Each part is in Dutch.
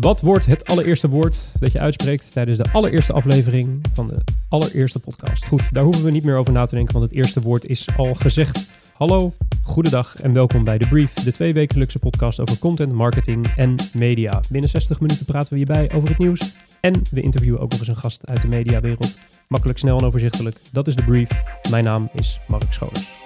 Wat wordt het allereerste woord dat je uitspreekt tijdens de allereerste aflevering van de allereerste podcast? Goed, daar hoeven we niet meer over na te denken, want het eerste woord is al gezegd. Hallo, goedendag en welkom bij The Brief, de tweewekelijkse podcast over content, marketing en media. Binnen 60 minuten praten we hierbij over het nieuws en we interviewen ook nog eens een gast uit de mediawereld. Makkelijk, snel en overzichtelijk. Dat is The Brief. Mijn naam is Mark Scholes.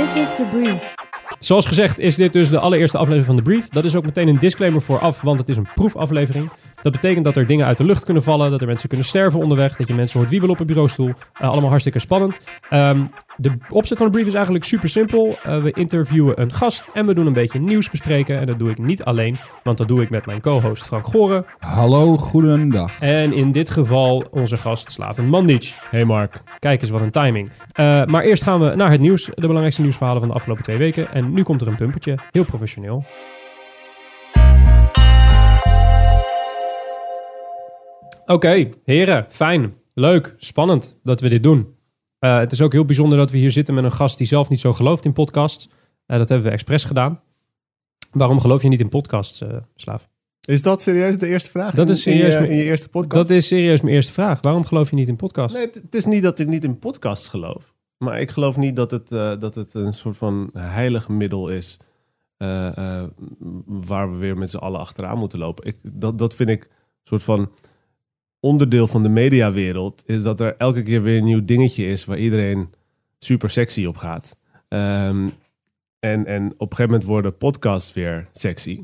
This is the brief. Zoals gezegd is dit dus de allereerste aflevering van de brief. Dat is ook meteen een disclaimer vooraf, want het is een proefaflevering. Dat betekent dat er dingen uit de lucht kunnen vallen, dat er mensen kunnen sterven onderweg, dat je mensen hoort wiebelen op een bureaustoel. Uh, allemaal hartstikke spannend. Ehm, de opzet van de brief is eigenlijk super simpel. Uh, we interviewen een gast en we doen een beetje nieuws bespreken. En dat doe ik niet alleen, want dat doe ik met mijn co-host Frank Goren. Hallo, goedendag. En in dit geval onze gast Slaven Mandic. Hey Mark. Kijk eens wat een timing. Uh, maar eerst gaan we naar het nieuws, de belangrijkste nieuwsverhalen van de afgelopen twee weken. En nu komt er een pumpertje, heel professioneel. Oké, okay, heren, fijn, leuk, spannend dat we dit doen. Uh, het is ook heel bijzonder dat we hier zitten met een gast die zelf niet zo gelooft in podcasts. Uh, dat hebben we expres gedaan. Waarom geloof je niet in podcasts, uh, Slaaf? Is dat serieus de eerste vraag? Dat is serieus in je, in je eerste podcast? Dat is serieus mijn eerste vraag. Waarom geloof je niet in podcasts? Nee, het is niet dat ik niet in podcasts geloof. Maar ik geloof niet dat het, dat het een soort van heilig middel is... waar we weer met z'n allen achteraan moeten lopen. Ik, dat, dat vind ik een soort van onderdeel van de mediawereld is dat er elke keer weer een nieuw dingetje is waar iedereen super sexy op gaat. Um, en, en op een gegeven moment worden podcasts weer sexy.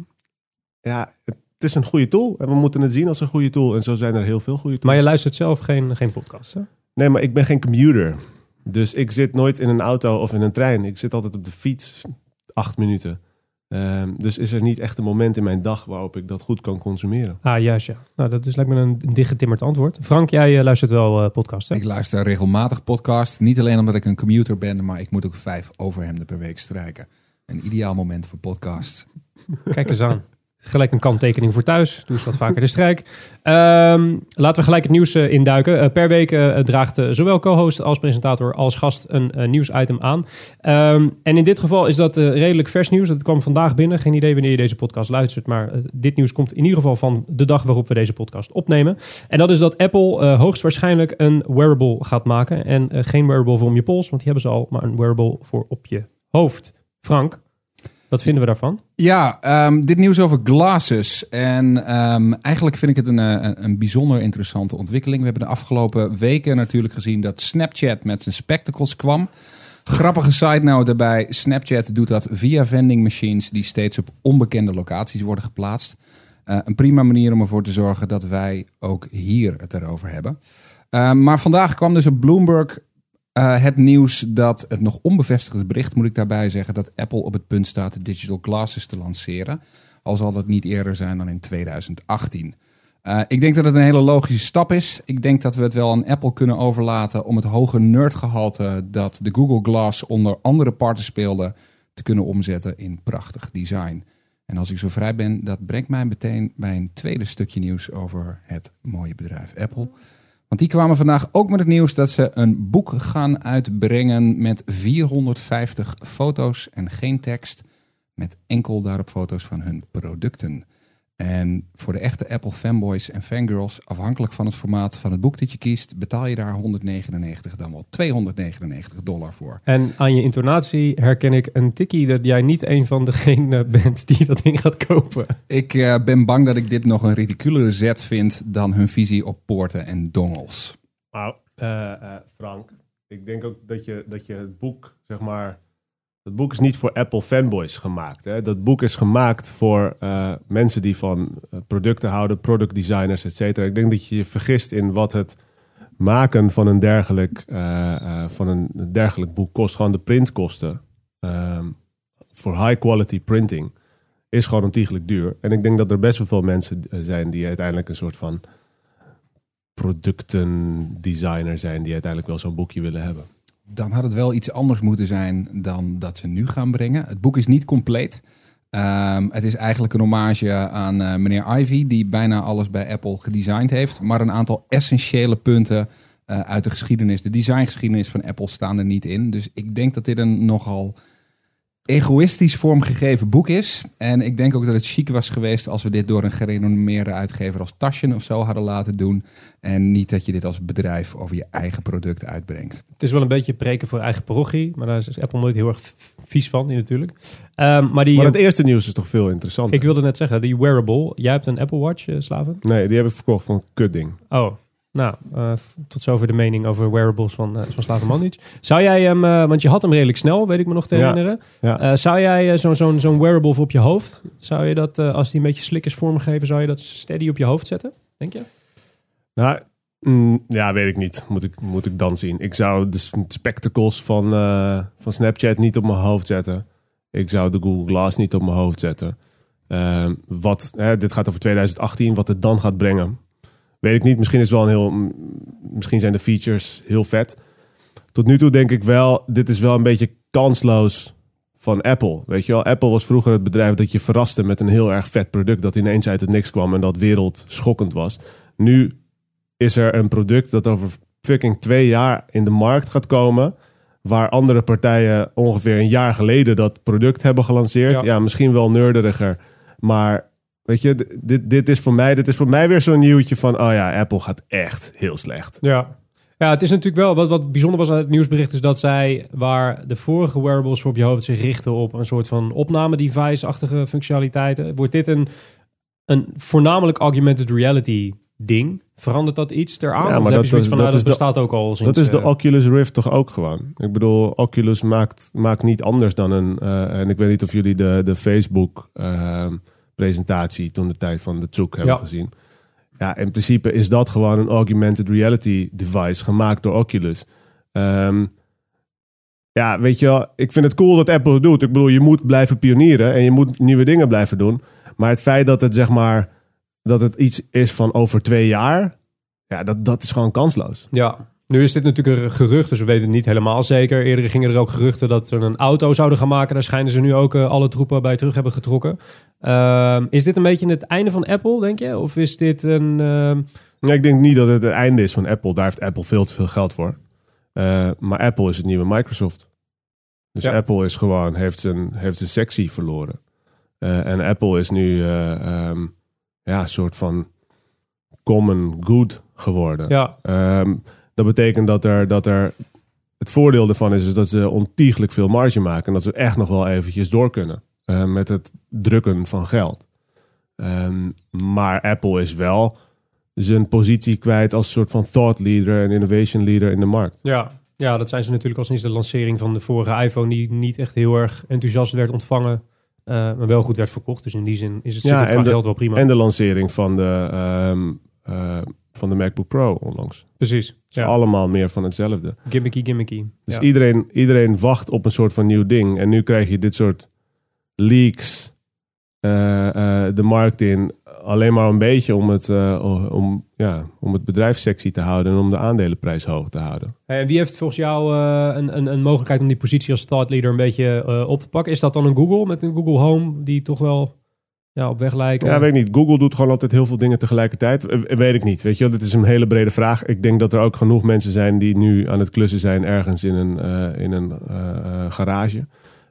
Ja, het is een goede tool en we moeten het zien als een goede tool. En zo zijn er heel veel goede tools. Maar je luistert zelf geen, geen podcast, hè? Nee, maar ik ben geen commuter. Dus ik zit nooit in een auto of in een trein. Ik zit altijd op de fiets acht minuten. Um, dus is er niet echt een moment in mijn dag waarop ik dat goed kan consumeren. Ah, juist ja. Nou, dat is lijkt me een, een dichtgetimmerd antwoord. Frank, jij uh, luistert wel uh, podcasts, hè? Ik luister regelmatig podcast. Niet alleen omdat ik een commuter ben, maar ik moet ook vijf overhemden per week strijken. Een ideaal moment voor podcasts. Kijk eens aan. Gelijk een kanttekening voor thuis. Doe eens wat vaker de strijk. Um, laten we gelijk het nieuws uh, induiken. Uh, per week uh, draagt zowel co-host als presentator als gast een nieuwsitem aan. Um, en in dit geval is dat redelijk vers nieuws. Dat kwam vandaag binnen. Geen idee wanneer je deze podcast luistert. Maar dit nieuws komt in ieder geval van de dag waarop we deze podcast opnemen. En dat is dat Apple hoogstwaarschijnlijk een wearable gaat maken. En geen wearable voor om je pols, want die hebben ze al. Maar een wearable voor op je hoofd. Frank, wat vinden we daarvan? Ja, um, dit nieuws over glasses. En um, eigenlijk vind ik het een, een, een, bijzonder interessante ontwikkeling. We hebben de afgelopen weken natuurlijk gezien dat Snapchat met zijn spectacles kwam. Grappige side note daarbij: Snapchat doet dat via vending machines die steeds op onbekende locaties worden geplaatst. Uh, een prima manier om ervoor te zorgen dat wij ook hier het erover hebben. Uh, maar vandaag kwam dus op Bloomberg uh, het nieuws dat het nog onbevestigde bericht, moet ik daarbij zeggen, dat Apple op het punt staat de digital glasses te lanceren. Al zal dat niet eerder zijn dan in 2018. Uh, ik denk dat het een hele logische stap is. Ik denk dat we het wel aan Apple kunnen overlaten om het hoge nerdgehalte dat de Google Glass onder andere parten speelde te kunnen omzetten in prachtig design. En als ik zo vrij ben, dat brengt mij meteen bij een tweede stukje nieuws over het mooie bedrijf Apple. Want die kwamen vandaag ook met het nieuws dat ze een boek gaan uitbrengen met 450 foto's en geen tekst. Met enkel daarop foto's van hun producten. En voor de echte Apple fanboys en fangirls, afhankelijk van het formaat van het boek dat je kiest, betaal je daar 199, dan wel 299 dollar voor. En aan je intonatie herken ik een tikkie dat jij niet een van degenen bent die dat ding gaat kopen. Ik uh, ben bang dat ik dit nog een ridiculere zet vind dan hun visie op poorten en dongels. Nou, uh, uh, Frank, ik denk ook dat je, dat je het boek, zeg maar dat boek is niet voor Apple fanboys gemaakt. Hè? Dat boek is gemaakt voor uh, mensen die van uh, producten houden, product designers, et cetera. Ik denk dat je je vergist in wat het maken van een dergelijk, uh, van een dergelijk boek kost. Gewoon de printkosten ehm, voor high quality printing is gewoon ontiegelijk duur. En ik denk dat er best wel veel mensen zijn die uiteindelijk een soort van productendesigner zijn, die uiteindelijk wel zo'n boekje willen hebben dan had het wel iets anders moeten zijn dan dat ze nu gaan brengen. Het boek is niet compleet. Um, het is eigenlijk een hommage aan uh, meneer Ivy, die bijna alles bij Apple gedesigned heeft. Maar een aantal essentiële punten eh, uit de geschiedenis, de designgeschiedenis van Apple staan er niet in. Dus ik denk dat dit een nogal egoïstisch vormgegeven boek is. En ik denk ook dat het chic was geweest als we dit door een gerenommeerde uitgever als Taschen of zo hadden laten doen. En niet dat je dit als bedrijf over je eigen product uitbrengt. Het is wel een beetje preken voor eigen parochie, maar daar is Apple nooit heel erg vies van, natuurlijk. Ehm, maar die, Maar het eerste nieuws is toch veel interessanter? ik wilde net zeggen, die wearable. Jij hebt een Apple Watch, eh, Slaven? Nee, die heb ik verkocht van een kutding. Oh, nou, eh, tot zover de mening over wearables van, uh, van Slaven Mandic. Zou jij hem, eh, want je had hem redelijk snel, weet ik me nog te herinneren. ja. Zou jij zo'n zo'n zo'n wearable voor op je hoofd, zou je dat, als die een beetje slik is vormgegeven, zou je dat steady op je hoofd zetten, denk je? Nou, mm, ja, weet ik niet. Moet ik, moet ik dan zien. Ik zou de spectacles van, van Snapchat niet op mijn hoofd zetten. Ik zou de Google Glass niet op mijn hoofd zetten. Ehm, wat, hè, dit gaat over 2018, wat het dan gaat brengen. Weet ik niet. Misschien is wel een heel. Misschien zijn de features heel vet. Tot nu toe denk ik wel, dit is wel een beetje kansloos van Apple. Weet je wel, Apple was vroeger het bedrijf dat je verraste met een heel erg vet product dat ineens uit het niks kwam en dat wereldschokkend was. Nu is er een product dat over fucking twee jaar in de markt gaat komen. Waar andere partijen ongeveer een jaar geleden dat product hebben gelanceerd. Ja. Ja, misschien wel neurderiger. Maar weet je, dit, dit, is voor mij, dit is voor mij weer zo'n nieuwtje van... oh ja, Apple gaat echt heel slecht. Ja. Ja, het is natuurlijk wel, wat, wat bijzonder was aan het nieuwsbericht, is dat zij, waar de vorige wearables voor op je hoofd zich richten op een soort van opname-device-achtige functionaliteiten, wordt dit een, een voornamelijk augmented reality ding. Verandert dat iets eraan? Ja, Of maar heb dat je zoiets is- van, nou, dat dat is de- bestaat ook al sinds... Dat is de eh, Oculus Rift toch ook gewoon? Ik bedoel, Oculus maakt, maakt niet anders dan een... eh, en ik weet niet of jullie de, de Facebook-presentatie toen de tijd van de Zoek hebben Ja. gezien. Ja, in principe is dat gewoon een augmented reality device gemaakt door Oculus. Ehm, ja, weet je wel, ik vind het cool dat Apple het doet. Ik bedoel, je moet blijven pionieren en je moet nieuwe dingen blijven doen. Maar het feit dat het zeg maar, dat het iets is van over twee jaar, ja, dat, dat is gewoon kansloos. Ja, nu is dit natuurlijk een gerucht, dus we weten het niet helemaal zeker. Eerder gingen er ook geruchten dat ze een auto zouden gaan maken. Daar schijnen ze nu ook eh, alle troepen bij terug hebben getrokken. Ehm, is dit een beetje het einde van Apple, denk je? Of is dit een... ehm, Ja, ik denk niet dat het het einde is van Apple. Daar heeft Apple veel te veel geld voor. Uh, maar Apple is het nieuwe Microsoft. Dus Ja. Apple is gewoon, heeft zijn, heeft zijn sectie verloren. Uh, en Apple is nu um, ja, een soort van common good geworden. ja, Um, dat betekent dat er, dat er het voordeel ervan is, is dat ze ontiegelijk veel marge maken. En dat ze echt nog wel eventjes door kunnen uh, met het drukken van geld. Um, maar Apple is wel zijn positie kwijt als soort van thought leader en innovation leader in de markt. ja. ja, dat zijn ze natuurlijk al sinds de lancering van de vorige iPhone... die niet echt heel erg enthousiast werd ontvangen... Uh, maar wel goed werd verkocht. Dus in die zin is het Ja, ja, en de- geld wel prima. En de lancering van de, um, uh, van de MacBook Pro onlangs. Precies. Ja. Allemaal meer van hetzelfde. Gimmicky, gimmicky. Dus ja. iedereen, iedereen wacht op een soort van nieuw ding. En nu krijg je dit soort leaks uh, uh, de markt in. Alleen maar een beetje om het, uh, om, ja, om het bedrijf sexy te houden en om de aandelenprijs hoog te houden. En wie heeft volgens jou een, een, een, mogelijkheid om die positie als thought leader een beetje op te pakken? Is dat dan een Google met een Google Home die toch wel ja, op weg lijkt? Ja, weet ik niet. Google doet gewoon altijd heel veel dingen tegelijkertijd. weet ik niet. Weet je, dit is een hele brede vraag. Ik denk dat er ook genoeg mensen zijn die nu aan het klussen zijn ergens in een, uh, in een uh, garage.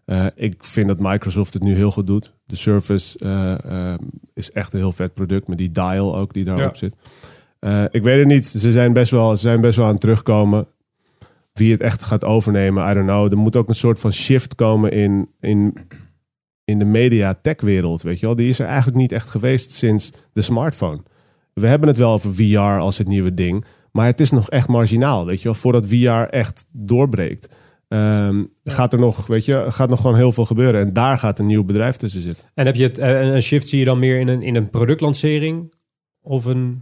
Uh, ik vind dat Microsoft het nu heel goed doet. De Surface uh, is echt een heel vet product met die dial ook die daarop Ja. zit. Ik weet het niet. Ze zijn, best wel, ze zijn best wel aan het terugkomen. Wie het echt gaat overnemen, I don't know. Er moet ook een soort van shift komen in, in, in de media-tech-wereld. Weet je wel? Die is er eigenlijk niet echt geweest sinds de smartphone. We hebben het wel over VR als het nieuwe ding. Maar het is nog echt marginaal, weet je wel. Voordat VR echt doorbreekt. Um, ja. Gaat er nog, weet je, gaat nog gewoon heel veel gebeuren. En daar gaat een nieuw bedrijf tussen zitten. En heb je het, uh, een shift zie je dan meer in een, in een productlancering? Of een.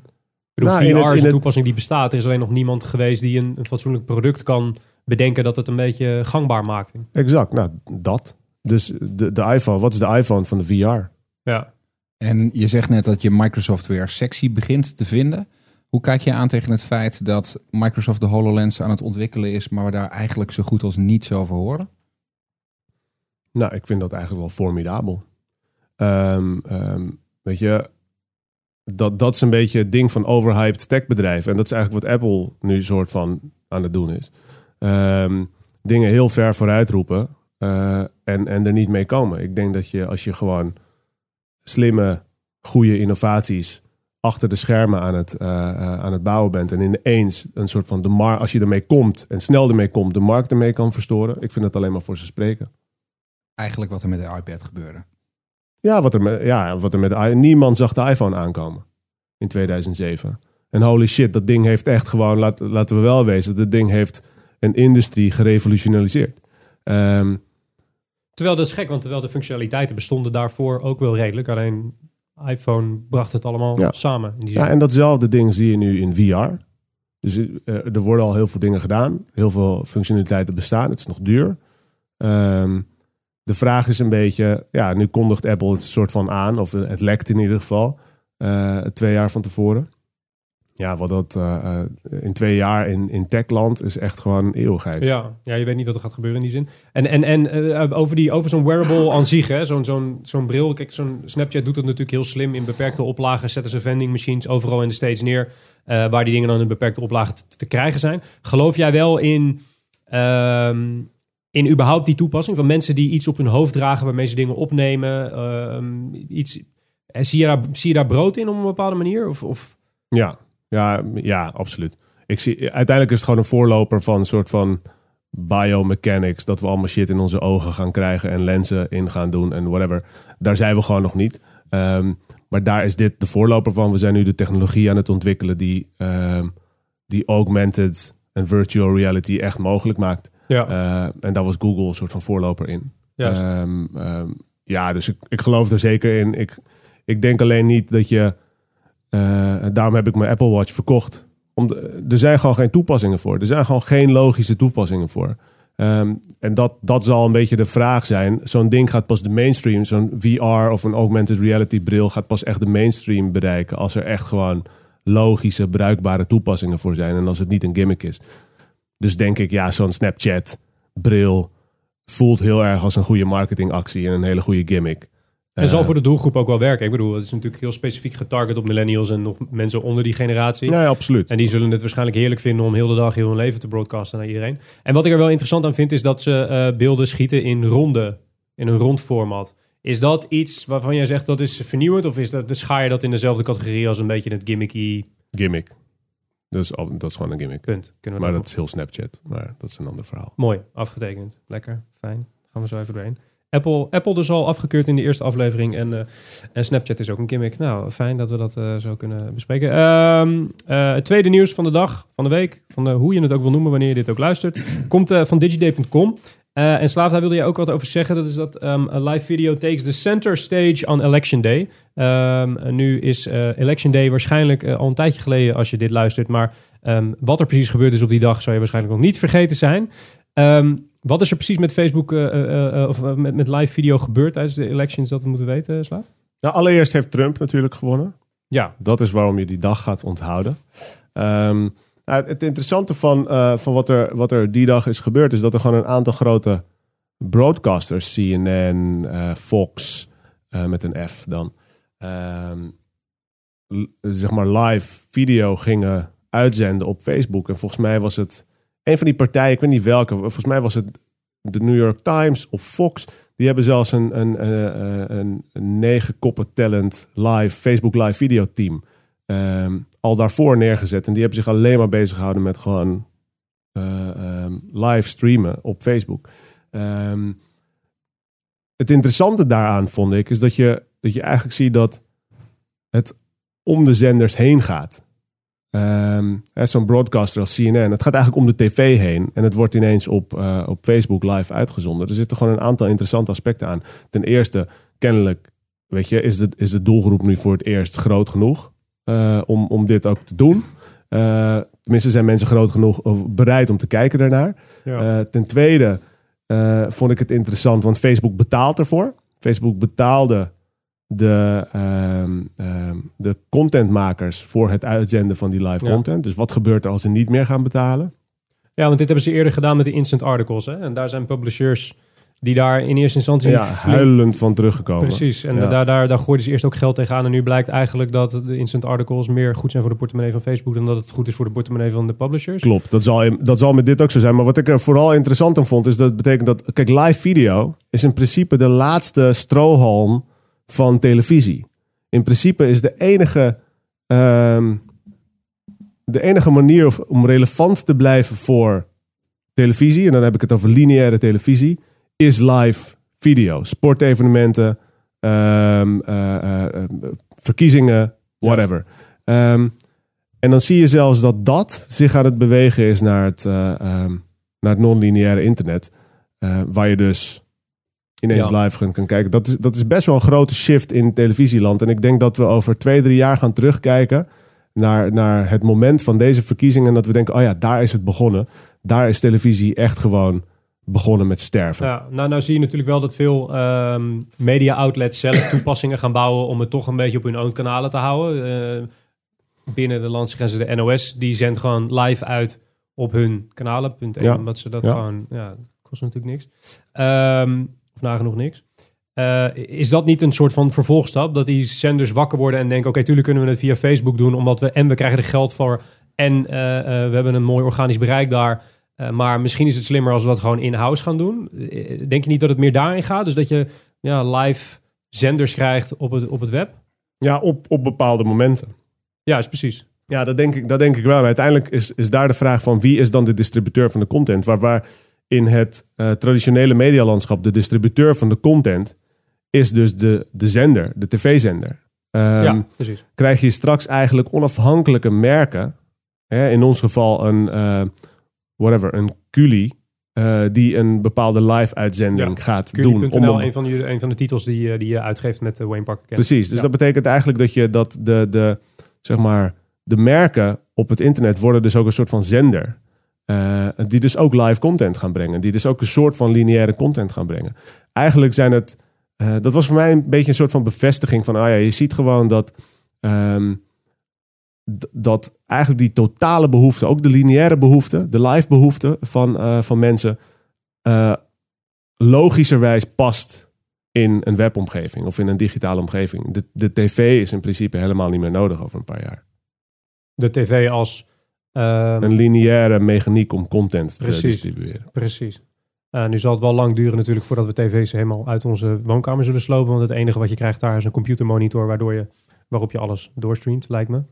Bedoel, Nou, VR het- is een het- toepassing die bestaat. Er is alleen nog niemand geweest die een, een fatsoenlijk product kan bedenken dat het een beetje gangbaar maakt. Exact, nou dat. Dus de, de iPhone, wat is de iPhone van de VR? Ja. En je zegt net dat je Microsoft weer sexy begint te vinden. Hoe kijk je aan tegen het feit dat Microsoft de HoloLens aan het ontwikkelen is, maar we daar eigenlijk zo goed als niets over horen? Nou, ik vind dat eigenlijk wel formidabel. Ehm, ehm, weet je, dat, dat is een beetje het ding van overhyped techbedrijven. En dat is eigenlijk wat Apple nu soort van aan het doen is. Ehm, dingen heel ver vooruit roepen eh, en, en er niet mee komen. Ik denk dat je als je gewoon slimme, goede innovaties achter de schermen aan het, eh, eh, aan het bouwen bent. En ineens een soort van de mar als je ermee komt en snel ermee komt, de markt ermee kan verstoren. Ik vind het alleen maar voor ze spreken. Eigenlijk wat er met de iPad gebeurde. Ja, wat er met, ja, wat er met de niemand zag de iPhone aankomen in 2007. En holy shit, dat ding heeft echt gewoon, laat, laten we wel wezen, dat ding heeft een industrie gerevolutionaliseerd. Ehm, Terwijl dat is gek, want terwijl de functionaliteiten bestonden daarvoor ook wel redelijk. Alleen iPhone bracht het allemaal Ja. samen. In die zin. ja, en datzelfde ding zie je nu in VR. Dus eh, er worden al heel veel dingen gedaan. Heel veel functionaliteiten bestaan. Het is nog duur. Ehm, de vraag is een beetje, ja, nu kondigt Apple het soort van aan, of het lekt in ieder geval, eh, twee jaar van tevoren. Ja, wat dat eh, eh, in twee jaar in, in techland is echt gewoon een eeuwigheid. Ja, ja, je weet niet wat er gaat gebeuren in die zin. En, en, en eh, over, die, over zo'n wearable aan zich, zo'n, zo'n, zo'n bril. Kijk, zo'n Snapchat doet dat natuurlijk heel slim. In beperkte oplagen zetten ze vending machines overal in de States neer. waar die dingen dan in beperkte oplagen te, te krijgen zijn. Geloof jij wel in, ehm, in überhaupt die toepassing? Van mensen die iets op hun hoofd dragen waarmee ze dingen opnemen. ehm, iets, zie, je daar, zie je daar brood in op een bepaalde manier? Of, of... Ja, ja, ja, absoluut. Ik zie, uiteindelijk is het gewoon een voorloper van een soort van biomechanics. Dat we allemaal shit in onze ogen gaan krijgen en lenzen in gaan doen en whatever. Daar zijn we gewoon nog niet. Ehm, maar daar is dit de voorloper van. We zijn nu de technologie aan het ontwikkelen die, ehm, die augmented en virtual reality echt mogelijk maakt. Ja, Eh, en daar was Google een soort van voorloper in. Ehm, ehm, ja, dus ik, ik geloof er zeker in. Ik, ik denk alleen niet dat je. Eh, daarom heb ik mijn Apple Watch verkocht. Om er zijn gewoon geen toepassingen voor. Er zijn gewoon geen logische toepassingen voor. Ehm, en dat, dat zal een beetje de vraag zijn. Zo'n ding gaat pas de mainstream, zo'n VR of een augmented reality bril gaat pas echt de mainstream bereiken. Als er echt gewoon logische, bruikbare toepassingen voor zijn. En als het niet een gimmick is. Dus denk ik, ja, zo'n Snapchat bril voelt heel erg als een goede marketingactie en een hele goede gimmick. En zal Eh, voor de doelgroep ook wel werken. Ik bedoel, het is natuurlijk heel specifiek getarget op millennials en nog mensen onder die generatie. Ja, ja, absoluut. En die zullen het waarschijnlijk heerlijk vinden om heel de dag heel hun leven te broadcasten naar iedereen. En wat ik er wel interessant aan vind, is dat ze eh, beelden schieten in ronde, in een rond format. Is dat iets waarvan jij zegt dat is vernieuwend? Of is dat, de schaar je dat in dezelfde categorie als een beetje het gimmicky Gimmick. Al- dat is gewoon een gimmick. punt? Maar dat dat is heel Snapchat. Maar dat is een ander verhaal. Mooi, afgetekend. Lekker, fijn. Gaan we zo even doorheen. Apple, Apple dus al afgekeurd in de eerste aflevering. En, eh, en Snapchat is ook een gimmick. Nou, fijn dat we dat eh, zo kunnen bespreken. Ehm, eh, het tweede nieuws van de dag, van de week, van hoe je het ook wil noemen, wanneer je dit ook luistert, komt van digiday.com. En Slaaf, daar wilde je ook wat over zeggen. Dat is dat a live video takes the center stage on election day. Ehm, nu is election day waarschijnlijk al een tijdje geleden als je dit luistert. Maar wat er precies gebeurd is op die dag, zou je waarschijnlijk nog niet vergeten zijn. Ehm, wat is er precies met Facebook eh, eh, eh, of met, met live video gebeurd tijdens de elections dat we moeten weten, Slaaf? Nou, allereerst heeft Trump natuurlijk gewonnen. Ja, Dat is waarom je die dag gaat onthouden. Ehm, nou, het interessante van, van wat, er, wat er die dag is gebeurd... is dat er gewoon een aantal grote broadcasters... CNN, Fox, met een F dan... ehm, zeg maar live video gingen uitzenden op Facebook. En volgens mij was het een van die partijen... ik weet niet welke... volgens mij was het de New York Times of Fox... Die hebben zelfs een, een, een, een, een negen koppen talent live, Facebook live video team ehm, al daarvoor neergezet. En die hebben zich alleen maar bezig gehouden met gewoon eh, ehm, live streamen op Facebook. Ehm, het interessante daaraan vond ik, is dat je, dat je eigenlijk ziet dat het om de zenders heen gaat. Hè, Zo'n broadcaster als CNN, het gaat eigenlijk om de tv heen. En het wordt ineens op, eh, op Facebook live uitgezonden. Er zitten gewoon een aantal interessante aspecten aan. Ten eerste, kennelijk, weet je, is de, is de doelgroep nu voor het eerst groot genoeg eh, om, om dit ook te doen. Eh, tenminste, zijn mensen groot genoeg of bereid om te kijken daarnaar. ja. Ten tweede vond ik het interessant, want Facebook betaalt ervoor. Facebook betaalde de, ehm, ehm, de contentmakers voor het uitzenden van die live Ja. content. Dus wat gebeurt er als ze niet meer gaan betalen? ja, want dit hebben ze eerder gedaan met de instant articles. Hè? En daar zijn publishers Die daar in eerste instantie... Ja, huilend van teruggekomen. Precies, en Ja. daar, daar, daar gooiden ze eerst ook geld tegenaan. En nu blijkt eigenlijk dat de instant articles meer goed zijn voor de portemonnee van Facebook... dan dat het goed is voor de portemonnee van de publishers. Klopt, dat zal, dat zal met dit ook zo zijn. Maar wat ik er vooral interessant aan vond, is dat betekent dat... Kijk, live video is in principe de laatste strohalm van televisie. In principe is de enige, ehm, de enige manier om relevant te blijven voor televisie... en dan heb ik het over lineaire televisie... is live video. Sportevenementen, ehm, eh, eh, eh, verkiezingen, whatever. Ehm, en dan zie je zelfs dat dat zich aan het bewegen is naar het, naar het non-lineaire internet. waar je dus ineens Ja. live kan kijken. Dat is, dat is best wel een grote shift in televisieland. En ik denk dat we over twee, drie jaar gaan terugkijken naar, naar het moment van deze verkiezingen. En dat we denken, oh ja, daar is het begonnen. Daar is televisie echt gewoon begonnen met sterven. Ja, nou, nou zie je natuurlijk wel dat veel ehm, media outlets zelf toepassingen gaan bouwen om het toch een beetje op hun own kanalen te houden. Eh, binnen de landsgrenzen, de NOS, die zendt gewoon live uit op hun kanalen. Punt Ja. omdat ze dat Ja. gewoon, ja, kost natuurlijk niks. Of nagenoeg niks. Eh, is dat niet een soort van vervolgstap? Dat die zenders wakker worden en denken: oké, tuurlijk kunnen we het via Facebook doen, omdat we en we krijgen er geld voor en eh, eh, we hebben een mooi organisch bereik daar. Maar misschien is het slimmer als we dat gewoon in-house gaan doen. Denk je niet dat het meer daarin gaat? Dus dat je ja, live zenders krijgt op het, op het web? Ja, op, op bepaalde momenten. Ja, is precies. Ja, dat denk ik, dat denk ik wel. Uiteindelijk is, is daar de vraag van wie is dan de distributeur van de content? Waar, waar in het eh, traditionele medialandschap de distributeur van de content is dus de, de zender, de tv-zender. Ehm, ja, precies. Krijg je straks eigenlijk onafhankelijke merken, hè, in ons geval een, eh, whatever, een Culi, eh, die een bepaalde live-uitzending Ja, gaat doen. om een- van, jullie, een van de titels die, die je uitgeeft met eh, Wayne Parker. Kent. Precies, dus Ja. dat betekent eigenlijk dat je dat de, de, zeg maar, de merken op het internet worden dus ook een soort van zender. Eh, die dus ook live content gaan brengen. Die dus ook een soort van lineaire content gaan brengen. Eigenlijk zijn het, eh, dat was voor mij een beetje een soort van bevestiging van, ah ja, je ziet gewoon dat, ehm, dat eigenlijk die totale behoefte, ook de lineaire behoefte, de live behoefte van, eh, van mensen, logischerwijs past in een webomgeving of in een digitale omgeving. De, de tv is in principe helemaal niet meer nodig over een paar jaar. De tv als... ehm, Een lineaire mechaniek om content te distribueren. Precies. Eh, nu zal het wel lang duren natuurlijk voordat we tv's helemaal uit onze woonkamer zullen slopen. Want het enige wat je krijgt daar is een computermonitor waardoor je, waarop je alles doorstreamt, lijkt me.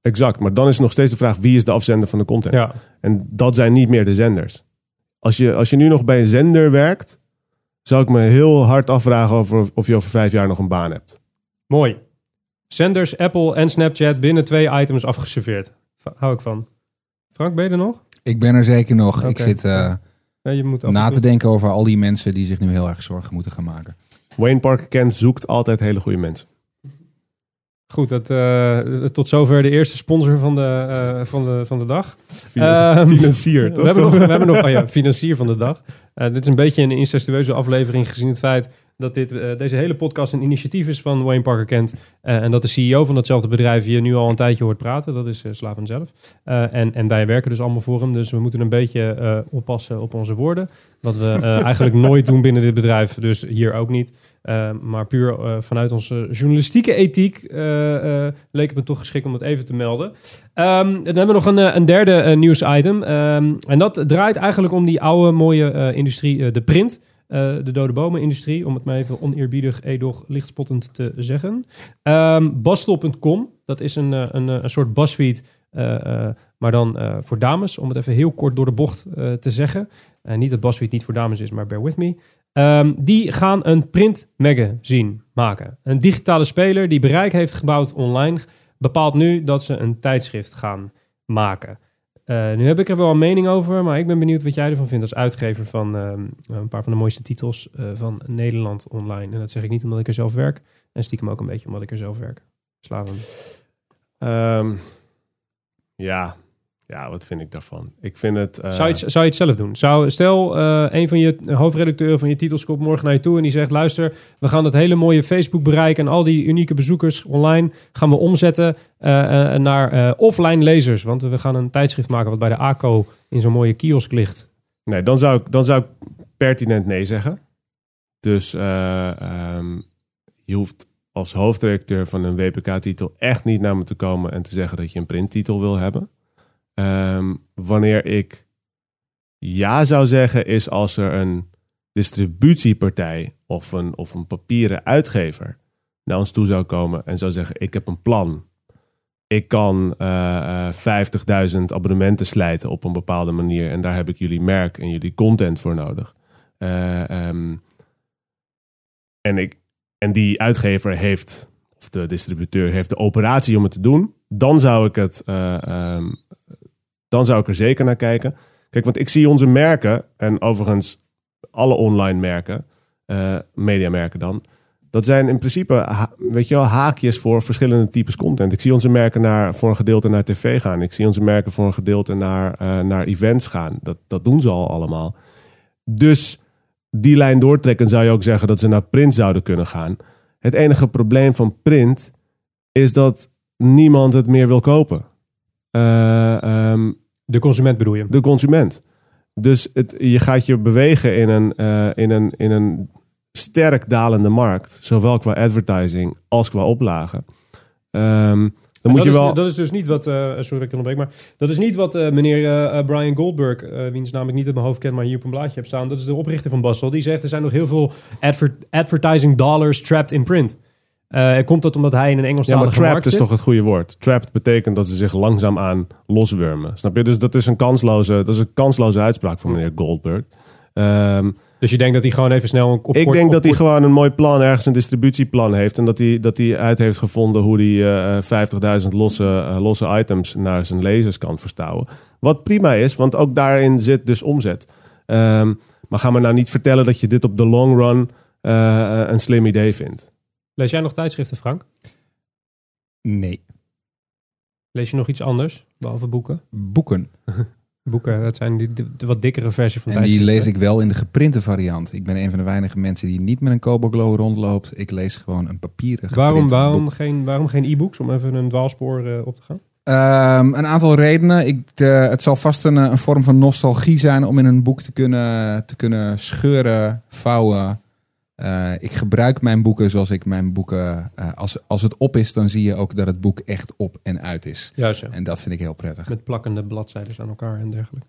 Exact, maar dan is nog steeds de vraag wie is de afzender van de content? Ja, En dat zijn niet meer de zenders. Als je, als je nu nog bij een zender werkt, zou ik me heel hard afvragen over, of je over vijf jaar nog een baan hebt. mooi. Zenders, Apple en Snapchat binnen twee items afgeserveerd. Hou ik van. Frank, ben je er nog? Ik ben er zeker nog. Ik zit eh, Ja, je moet na toe- te denken over al die mensen die zich nu heel erg zorgen moeten gaan maken. Wayne Parker Kent zoekt altijd hele goede mensen. Goed, dat, eh, tot zover de eerste sponsor van de, eh, van de, van de dag. Finan- Ehm, Financier, toch? We hebben nog, we hebben nog oh ja, financier van de dag. Eh, dit is een beetje een incestueuze aflevering gezien het feit dat dit, deze hele podcast een initiatief is van Wayne Parker Kent. en dat de CEO van datzelfde bedrijf je nu al een tijdje hoort praten. Dat is Slaven zelf. En, en wij werken dus allemaal voor hem. Dus we moeten een beetje oppassen op onze woorden. Wat we eigenlijk nooit doen binnen dit bedrijf. Dus hier ook niet. Eh, maar puur eh, vanuit onze journalistieke ethiek eh, leek het me toch geschikt om het even te melden. Ehm, dan hebben we nog een, een derde nieuwsitem. Ehm, en dat draait eigenlijk om die oude mooie industrie, de print. de dode bomen-industrie, om het maar even oneerbiedig, edoch, lichtspottend te zeggen. Bastel.com, dat is een, een, een soort eh, maar dan voor dames, om het even heel kort door de bocht te zeggen. Niet dat BuzzFeed niet voor dames is, maar bear with me. Ehm, die gaan een printmagazine maken. Een digitale speler die bereik heeft gebouwd online, bepaalt nu dat ze een tijdschrift gaan maken. Eh, nu heb ik er wel een mening over, maar ik ben benieuwd wat jij ervan vindt als uitgever van ehm, een paar van de mooiste titels eh, van Nederland online. En dat zeg ik niet omdat ik er zelf werk, en stiekem ook een beetje omdat ik er zelf werk. Slaven. Ehm, ja. Ja, wat vind ik daarvan? Ik vind het... eh, Zou, je het, zou je het zelf doen? Zou, stel, eh, een van je hoofdredacteuren van je titels komt morgen naar je toe en die zegt: Luister, we gaan dat hele mooie Facebook-bereik en al die unieke bezoekers online gaan we omzetten eh, naar offline lezers. Want we gaan een tijdschrift maken wat bij de ACO in zo'n mooie kiosk ligt. Nee, dan zou, ik, dan zou ik pertinent nee zeggen. Dus eh, ehm, je hoeft als hoofdredacteur van een WPK-titel echt niet naar me te komen en te zeggen dat je een printtitel wil hebben. Ehm, wanneer ik ja zou zeggen, is als er een distributiepartij of een, of een papieren uitgever naar ons toe zou komen en zou zeggen: Ik heb een plan. Ik kan eh, eh, 50.000 abonnementen slijten op een bepaalde manier en daar heb ik jullie merk en jullie content voor nodig. Eh, ehm, en, ik, en die uitgever heeft, of de distributeur heeft de operatie om het te doen, dan zou ik het, eh, ehm, dan zou ik er zeker naar kijken. Kijk, want ik zie onze merken, en overigens alle online merken, eh, mediamerken dan, dat zijn in principe, weet je wel, haakjes voor verschillende types content. Ik zie onze merken naar, voor een gedeelte naar tv gaan. Ik zie onze merken voor een gedeelte naar, eh, naar events gaan. Dat, dat doen ze al allemaal. Dus die lijn doortrekken zou je ook zeggen dat ze naar print zouden kunnen gaan. Het enige probleem van print is dat niemand het meer wil kopen. Eh, ehm, De consument bedoel je? de consument. Dus het, je gaat je bewegen in een, eh, in, een, in een sterk dalende markt, zowel qua advertising als qua oplagen. Ehm, dan moet dat, je is, wel. dat is dus niet wat, eh, sorry ik onderbreek, maar dat is niet wat meneer Brian Goldberg, wiens naam ik niet uit mijn hoofd ken, maar hier op een blaadje heb staan, dat is de oprichter van Basel, die zegt er zijn nog heel veel adver- advertising dollars trapped in print. Eh, komt dat omdat hij in een ja, Engelstalige maar trapped is zit? toch het goede woord. Trapped betekent dat ze zich langzaamaan loswurmen. Snap je? Dus dat is een kansloze, dat is een kansloze uitspraak van meneer Goldberg. Ehm, Dus je denkt dat hij gewoon even snel een op ik kort- denk op dat hij gewoon een mooi plan, ergens een distributieplan heeft. En dat hij, dat hij uit heeft gevonden hoe hij eh 50.000 losse, eh, losse items naar zijn lezers kan verstouwen. Wat prima is, want ook daarin zit dus omzet. Ehm, maar ga me nou niet vertellen dat je dit op de long run een slim idee vindt. Lees jij nog tijdschriften, Frank? Nee. Lees je nog iets anders, behalve boeken? Boeken. Boeken, dat zijn die, de, de wat dikkere versie van En die tijdschriften. lees ik wel in de geprinte variant. Ik ben een van de weinige mensen die niet met een Kobo Glow rondloopt. Ik lees gewoon een papieren Waarom, waarom, boek. geen, waarom geen e-books, om even een dwaalspoor eh, op te gaan? Ehm, een aantal redenen. Ik, het zal vast een, een vorm van nostalgie zijn om in een boek te kunnen, te kunnen scheuren, vouwen. Eh, ik gebruik mijn boeken zoals ik mijn boeken... eh, als, als het op is, dan zie je ook dat het boek echt op en uit is. Juist, ja. En dat vind ik heel prettig. Met plakkende bladzijden aan elkaar en dergelijke.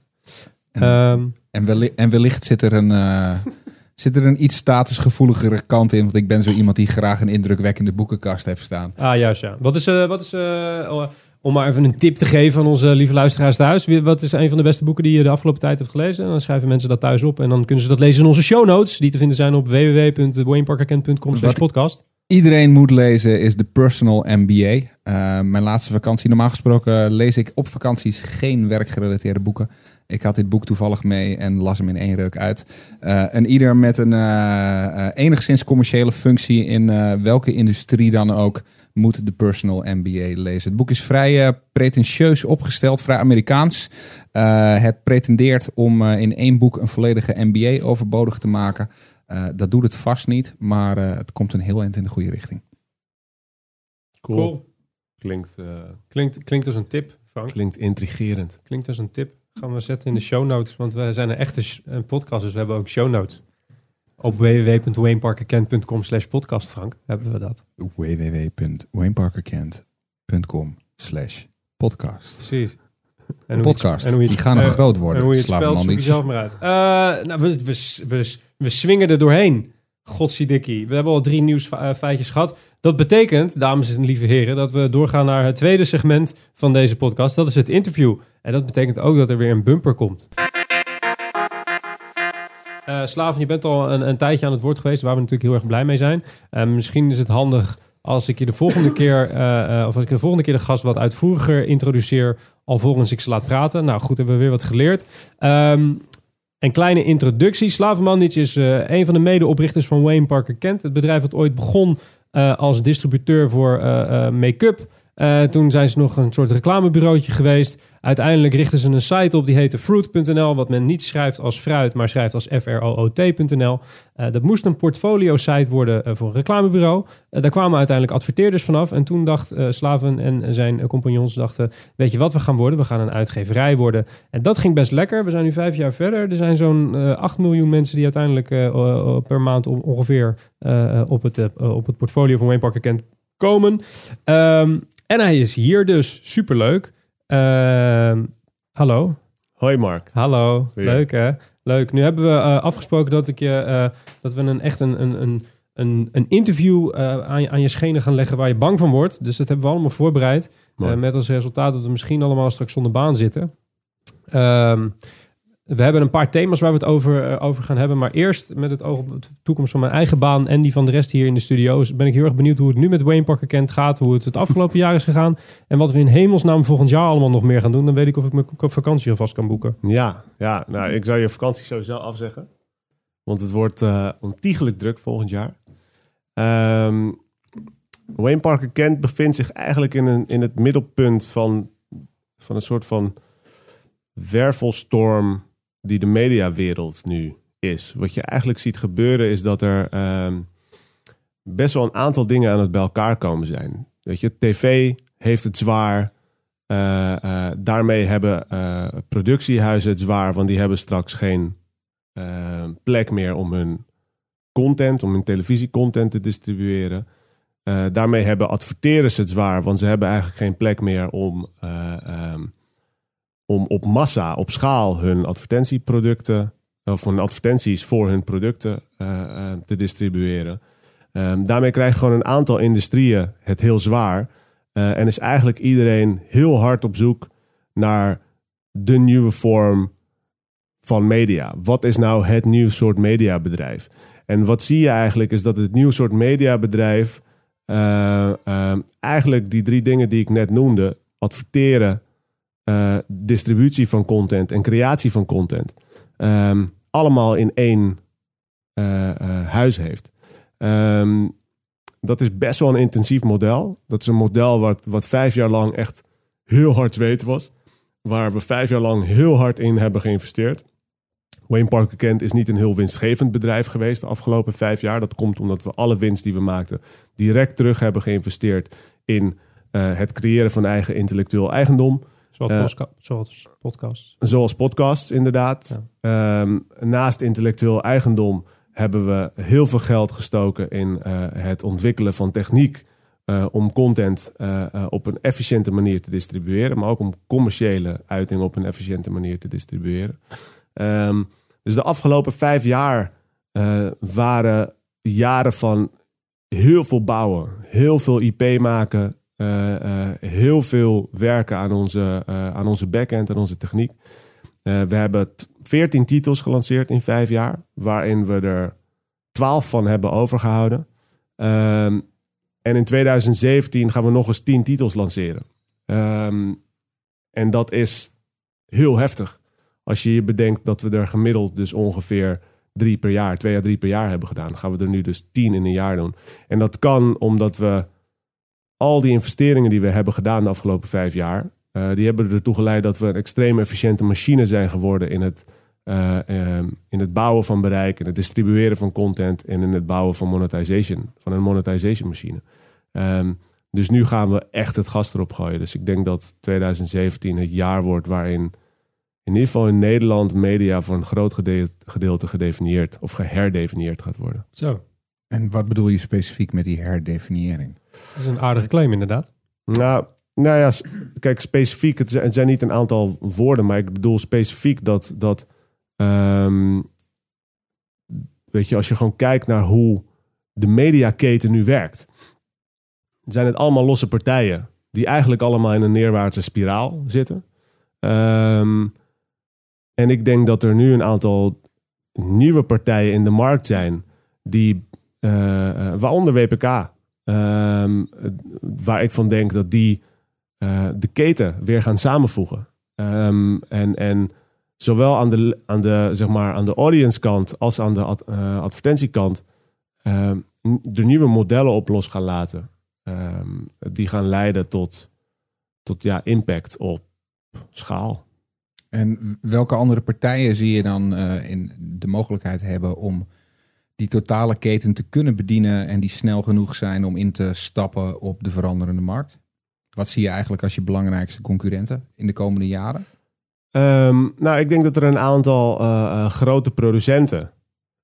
En- Ehm, En, wellicht, en wellicht zit er een... eh, Zit er een iets statusgevoeligere kant in? Want ik ben zo iemand die graag een indrukwekkende boekenkast heeft staan. ah, juist, ja. Wat is, wat is oh, om maar even een tip te geven aan onze lieve luisteraars thuis. Wat is een van de beste boeken die je de afgelopen tijd hebt gelezen? En dan schrijven mensen dat thuis op. En dan kunnen ze dat lezen in onze show notes. Die te vinden zijn op www.wayneparkerkent.com podcast. Iedereen moet lezen is de Personal MBA. Eh, mijn laatste vakantie. Normaal gesproken lees ik op vakanties geen werkgerelateerde boeken. Ik had dit boek toevallig mee en las hem in één reuk uit. Eh, en ieder met een eh, enigszins commerciële functie in welke industrie dan ook moet de Personal MBA lezen. Het boek is vrij eh, pretentieus opgesteld, vrij Amerikaans. Eh, het pretendeert om eh, in één boek een volledige MBA overbodig te maken. Eh, dat doet het vast niet, maar eh, het komt een heel eind in de goede richting. Cool. Klinkt, eh, Klinkt, klinkt als een tip, Frank. klinkt intrigerend. Klinkt als een tip. Gaan we zetten in de show notes. Want we zijn een echte een podcast, dus we hebben ook show notes. Op www.wayneparkerkent.com slash podcast, Frank, hebben we dat. www.wayneparkerkent.com slash podcast. Precies. En Podcast, en hoe je die gaan nog eh, groot En worden. hoe je het spelt, zoek jezelf maar uit. Eh, nou, we, we, we, we swingen er doorheen. Godziedikkie. We hebben al drie nieuwsfeitjes gehad. Dat betekent, dames en lieve heren, dat we doorgaan naar het tweede segment van deze podcast. Dat is het interview. En dat betekent ook dat er weer een bumper komt. Eh Slaven, je bent al een, een tijdje aan het woord geweest, waar we natuurlijk heel erg blij mee zijn. Eh, misschien is het handig als ik je de volgende keer, eh, of als ik de volgende keer de gast wat uitvoeriger introduceer, alvorens ik ze laat praten. Nou goed, hebben we weer wat geleerd. Ehm, een kleine introductie. Slavenmandic is een van de medeoprichters van Wayne Parker Kent. Het bedrijf dat ooit begon als distributeur voor make-up. Eh, toen zijn ze nog een soort reclamebureautje geweest. Uiteindelijk richten ze een site op die heette fruit.nl, wat men niet schrijft als fruit, maar schrijft als F-R-O-O-T.nl. Eh, dat moest een portfolio-site worden eh, voor een reclamebureau. Daar kwamen uiteindelijk adverteerders vanaf. En toen dacht Slaven en zijn compagnons dachten, weet je wat we gaan worden? We gaan een uitgeverij worden. En dat ging best lekker. We zijn nu vijf jaar verder. Er zijn zo'n eh 8 miljoen mensen die uiteindelijk per maand on- ongeveer op, het, op het portfolio van Wayne Parker Kent komen. Ehm, en hij is hier dus. Superleuk. Ehm hallo. Hoi Mark. Hallo. Weer. Leuk hè? Leuk. Nu hebben we eh, afgesproken dat, ik je, eh, dat we een, echt een, een, een, een, interview eh, aan, je, aan je schenen gaan leggen waar je bang van wordt. Dus dat hebben we allemaal voorbereid. Met als resultaat dat we misschien allemaal straks zonder baan zitten. Ehm, we hebben een paar thema's waar we het over, eh, over gaan hebben. Maar eerst met het oog op de toekomst van mijn eigen baan en die van de rest hier in de studio's. Ben ik heel erg benieuwd hoe het nu met Wayne Parker Kent gaat. Hoe het het afgelopen jaar is gegaan. En wat we in hemelsnaam volgend jaar allemaal nog meer gaan doen. Dan weet ik of ik mijn vakantie alvast kan boeken. Ja, ja nou, ik zou je vakantie sowieso afzeggen. Want het wordt eh ontiegelijk druk volgend jaar. Ehm, Wayne Parker Kent bevindt zich eigenlijk in, een, in het middelpunt van, van een soort van wervelstorm die de mediawereld nu is. Wat je eigenlijk ziet gebeuren is dat er ehm, best wel een aantal dingen aan het bij elkaar komen zijn. Weet je, tv heeft het zwaar. Eh, eh, daarmee hebben eh, productiehuizen het zwaar, want die hebben straks geen eh, plek meer om hun content, om hun televisiecontent te distribueren. Daarmee hebben adverteerders het zwaar, want ze hebben eigenlijk geen plek meer om, eh, ehm, om op massa, op schaal hun advertentieproducten, of hun advertenties voor hun producten eh, eh, te distribueren. Ehm, daarmee krijgen gewoon een aantal industrieën het heel zwaar. Eh, en is eigenlijk iedereen heel hard op zoek naar de nieuwe vorm van media. Wat is nou het nieuw soort mediabedrijf? En wat zie je eigenlijk is dat het nieuw soort mediabedrijf eh, eh, eigenlijk die drie dingen die ik net noemde, adverteren, eh, distributie van content en creatie van content, ehm, allemaal in één eh, eh, huis heeft. Ehm, dat is best wel een intensief model. Dat is een model wat, wat vijf jaar lang echt heel hard zweten was. Waar we vijf jaar lang heel hard in hebben geïnvesteerd. Wayne Parker Kent is niet een heel winstgevend bedrijf geweest de afgelopen vijf jaar. Dat komt omdat we alle winst die we maakten direct terug hebben geïnvesteerd in het creëren van eigen intellectueel eigendom. Zoals, Eh, zoals podcasts. Zoals podcasts, inderdaad. Ehm, naast intellectueel eigendom hebben we heel veel geld gestoken in eh, het ontwikkelen van techniek. eh, om content op een efficiënte manier te distribueren. Maar ook om commerciële uitingen op een efficiënte manier te distribueren. Ehm, dus de afgelopen vijf jaar waren jaren van heel veel bouwen, heel veel IP maken, heel veel werken aan onze, eh, aan onze backend en onze techniek. Eh, we hebben t- 14 titels gelanceerd in vijf jaar, waarin we er 12 van hebben overgehouden. Ehm, en in 2017 gaan we nog eens 10 titels lanceren. Ehm, en dat is heel heftig. Als je je bedenkt dat we er gemiddeld dus ongeveer drie per jaar, twee à drie per jaar hebben gedaan, gaan we er nu dus tien in een jaar doen. En dat kan omdat we al die investeringen die we hebben gedaan de afgelopen vijf jaar, eh, die hebben ertoe geleid dat we een extreem efficiënte machine zijn geworden in het, eh, ehm, in het bouwen van bereik, in het distribueren van content en in het bouwen van monetization, van een monetization machine. Ehm, dus nu gaan we echt het gas erop gooien. Dus ik denk dat 2017 het jaar wordt waarin in ieder geval in Nederland media voor een groot gede- gedeelte gedefinieerd of geherdefinieerd gaat worden. Zo, En wat bedoel je specifiek met die herdefiniëring? dat is een aardige claim inderdaad. Nou, nou ja, kijk, specifiek, het zijn, het zijn niet een aantal woorden, maar ik bedoel specifiek dat, dat ehm, weet je, als je gewoon kijkt naar hoe de mediaketen nu werkt, zijn het allemaal losse partijen die eigenlijk allemaal in een neerwaartse spiraal zitten. Ehm, en ik denk dat er nu een aantal nieuwe partijen in de markt zijn die, eh, waaronder WPK, ehm, waar ik van denk dat die eh, de keten weer gaan samenvoegen. Ehm, en, en zowel aan de, aan de, zeg maar, aan de audience kant als aan de ad- advertentiekant ehm, de nieuwe modellen op los gaan laten. die gaan leiden tot, tot ja, impact op schaal. En welke andere partijen zie je dan in de mogelijkheid hebben om die totale keten te kunnen bedienen en die snel genoeg zijn om in te stappen op de veranderende markt? Wat zie je eigenlijk als je belangrijkste concurrenten in de komende jaren? Ehm, nou, ik denk dat er een aantal eh, eh, grote producenten,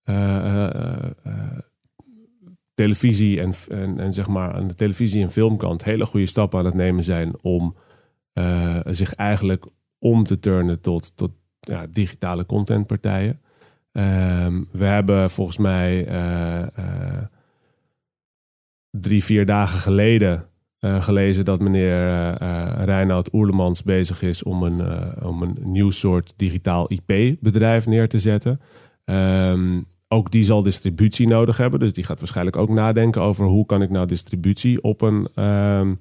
eh, televisie en, en, zeg maar aan de televisie- en filmkant, hele goede stappen aan het nemen zijn om zich eigenlijk om te turnen tot, tot ja, digitale contentpartijen. Ehm, we hebben volgens mij eh, eh, drie, vier dagen geleden eh, gelezen dat meneer eh, Reinoud Oerlemans bezig is om een, om een nieuw soort digitaal IP-bedrijf neer te zetten. Ehm, ook die zal distributie nodig hebben. Dus die gaat waarschijnlijk ook nadenken over hoe kan ik nou distributie op een, ehm,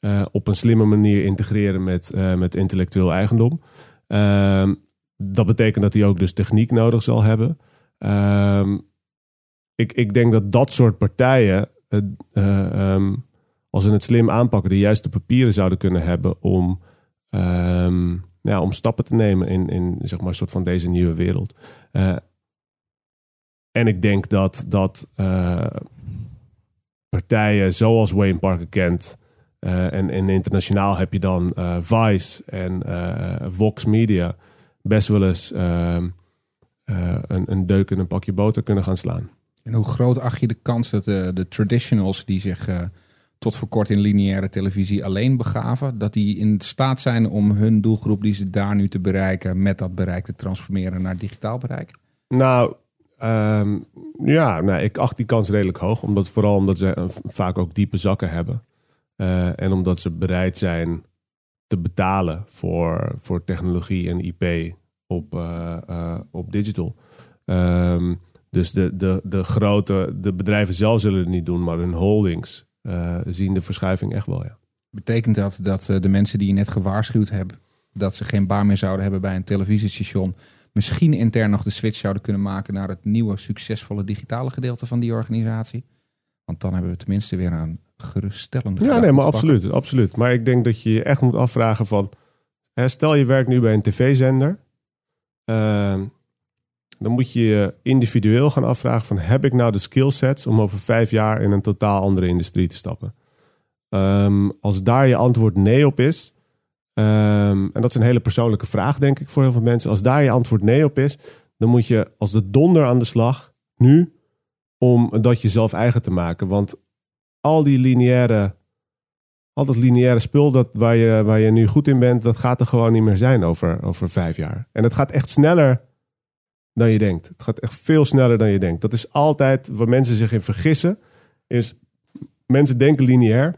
eh, op een slimme manier integreren met, met intellectueel eigendom. Ehm, dat betekent dat hij ook dus techniek nodig zal hebben. Ehm, ik, ik denk dat dat soort partijen, eh, eh, ehm, als ze het slim aanpakken, de juiste papieren zouden kunnen hebben om, ehm, ja, om stappen te nemen in, in zeg maar, een soort van deze nieuwe wereld. Eh, en ik denk dat, dat eh, partijen zoals Wayne Parker Kent en, en internationaal heb je dan Vice en Vox Media best wel eens ehm, eh, een, een deuk in een pakje boter kunnen gaan slaan. En hoe groot acht je de kans dat de, de traditionals die zich eh, tot voor kort in lineaire televisie alleen begaven, dat die in staat zijn om hun doelgroep die ze daar nu te bereiken, met dat bereik te transformeren naar digitaal bereik? Nou, ehm, ja, nou, ik acht die kans redelijk hoog. Omdat, vooral omdat ze eh, vaak ook diepe zakken hebben. En omdat ze bereid zijn te betalen voor, voor technologie en IP op, eh, eh, op digital. Ehm, dus de, de, de grote, de bedrijven zelf zullen het niet doen, maar hun holdings eh, zien de verschuiving echt wel, ja. Betekent dat dat de mensen die je net gewaarschuwd hebt, dat ze geen baan meer zouden hebben bij een televisiestation, misschien intern nog de switch zouden kunnen maken naar het nieuwe succesvolle digitale gedeelte van die organisatie? Want dan hebben we tenminste weer een geruststellende Ja, nee, maar absoluut, absoluut. Maar ik denk dat je je echt moet afvragen van... Hè, stel je werkt nu bij een tv-zender. ehm, dan moet je je individueel gaan afvragen van... heb ik nou de skillsets om over vijf jaar in een totaal andere industrie te stappen? Ehm, als daar je antwoord nee op is... ehm, en dat is een hele persoonlijke vraag, denk ik, voor heel veel mensen. Als daar je antwoord nee op is... dan moet je als de donder aan de slag, nu... om dat jezelf eigen te maken. Want al die lineaire al dat lineaire spul dat, waar, je, waar je nu goed in bent, dat gaat er gewoon niet meer zijn over, over vijf jaar. En het gaat echt sneller dan je denkt. Het gaat echt veel sneller dan je denkt. Dat is altijd waar mensen zich in vergissen. Is mensen denken lineair.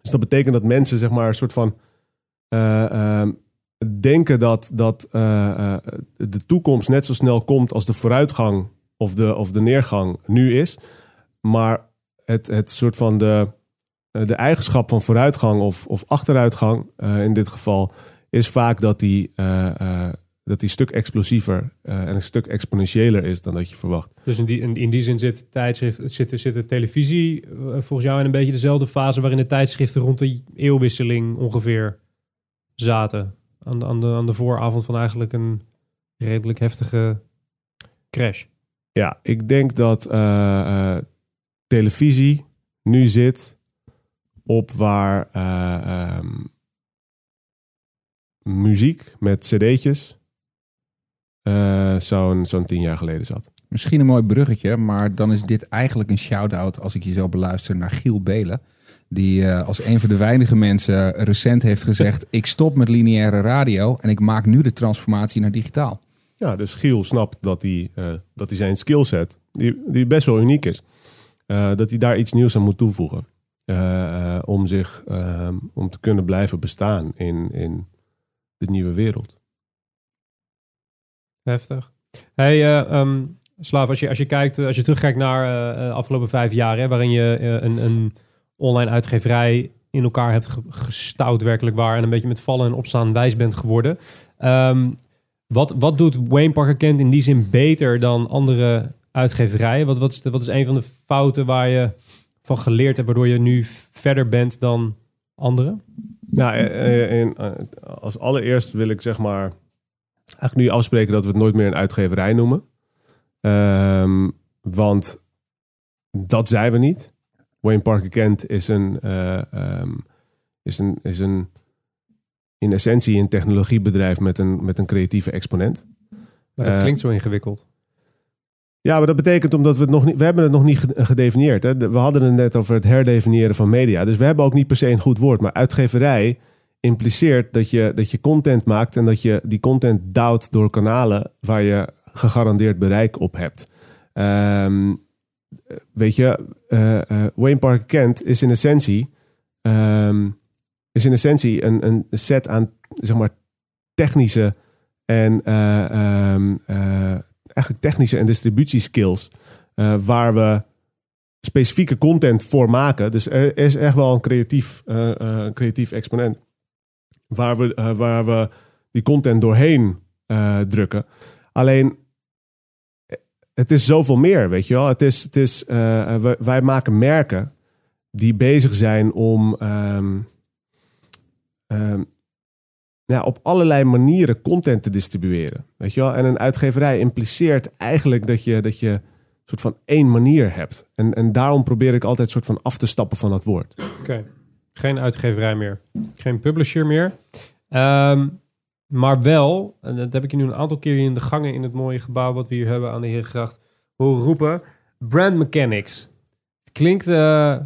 Dus dat betekent dat mensen zeg maar een soort van eh, ehm, denken dat, dat eh, eh, de toekomst net zo snel komt als de vooruitgang of de, of de neergang nu is. Maar het, het soort van de, eh, de eigenschap van vooruitgang of, of achteruitgang eh, in dit geval is vaak dat die, eh, dat die stuk explosiever en een stuk exponentiëler is dan dat je verwacht. Dus in die, in, in die zin zit, tijdschrift, zit, zit de televisie volgens jou in een beetje dezelfde fase waarin de tijdschriften rond de eeuwwisseling ongeveer zaten. Aan de, aan de, aan de vooravond van eigenlijk een redelijk heftige crash. Ja, ik denk dat eh, eh, televisie nu zit op waar eh, ehm, muziek met cd'tjes zo'n zo'n tien jaar geleden zat. Misschien een mooi bruggetje, maar dan is dit eigenlijk een shout-out als ik je zo beluister naar Giel Belen. Die als een van de weinige mensen recent heeft gezegd: Ik stop met lineaire radio en ik maak nu de transformatie naar digitaal. Ja, dus Giel snapt dat hij, eh, dat hij zijn skillset, die, die best wel uniek is, eh, dat hij daar iets nieuws aan moet toevoegen. Eh, om, zich, ehm, om te kunnen blijven bestaan in, in de nieuwe wereld. Heftig. Hey, ehm, Slaaf, als je, als je kijkt, als je terugkijkt naar de afgelopen vijf jaar, hè, waarin je een, een online uitgeverij in elkaar hebt ge- gestouwd, werkelijk waar, en een beetje met vallen en opstaan wijs bent geworden. Ehm, wat, wat doet Wayne Parker Kent in die zin beter dan andere uitgeverijen? Wat, wat, is, wat is een van de fouten waar je van geleerd hebt, waardoor je nu verder bent dan anderen? Nou, eh, eh, eh, als allereerst wil ik zeg maar eigenlijk nu afspreken dat we het nooit meer een uitgeverij noemen. Ehm, want dat zijn we niet. Wayne Parker Kent is een, eh, ehm, is een, is een in essentie een technologiebedrijf met een, met een creatieve exponent. Maar dat Eh, klinkt zo ingewikkeld. Ja, maar dat betekent omdat we het nog niet, we hebben het nog niet ge- gedefinieerd. Hè? We hadden het net over het herdefiniëren van media. Dus we hebben ook niet per se een goed woord. Maar uitgeverij impliceert dat je, dat je content maakt en dat je die content duwt door kanalen waar je gegarandeerd bereik op hebt. Ehm, weet je, eh, eh, Wayne Parker Kent is in essentie, ehm, is in essentie een, een set aan zeg maar, technische en ehm, eh, eigenlijk technische en distributieskills. eh, waar we specifieke content voor maken. Dus er is echt wel een creatief, creatief exponent. Waar we, waar we die content doorheen drukken. Alleen, het is zoveel meer, weet je wel. Het is, het is, eh, wij, maken merken die bezig zijn om ehm, ja, op allerlei manieren content te distribueren. Weet je wel? En een uitgeverij impliceert eigenlijk dat je, dat je soort van één manier hebt. En, en daarom probeer ik altijd soort van af te stappen van dat woord. Oké. Geen uitgeverij meer. Geen publisher meer. Ehm, maar wel, en dat heb ik je nu een aantal keer in de gangen in het mooie gebouw wat we hier hebben aan de Herengracht horen roepen. Brand Mechanics. Klinkt eh,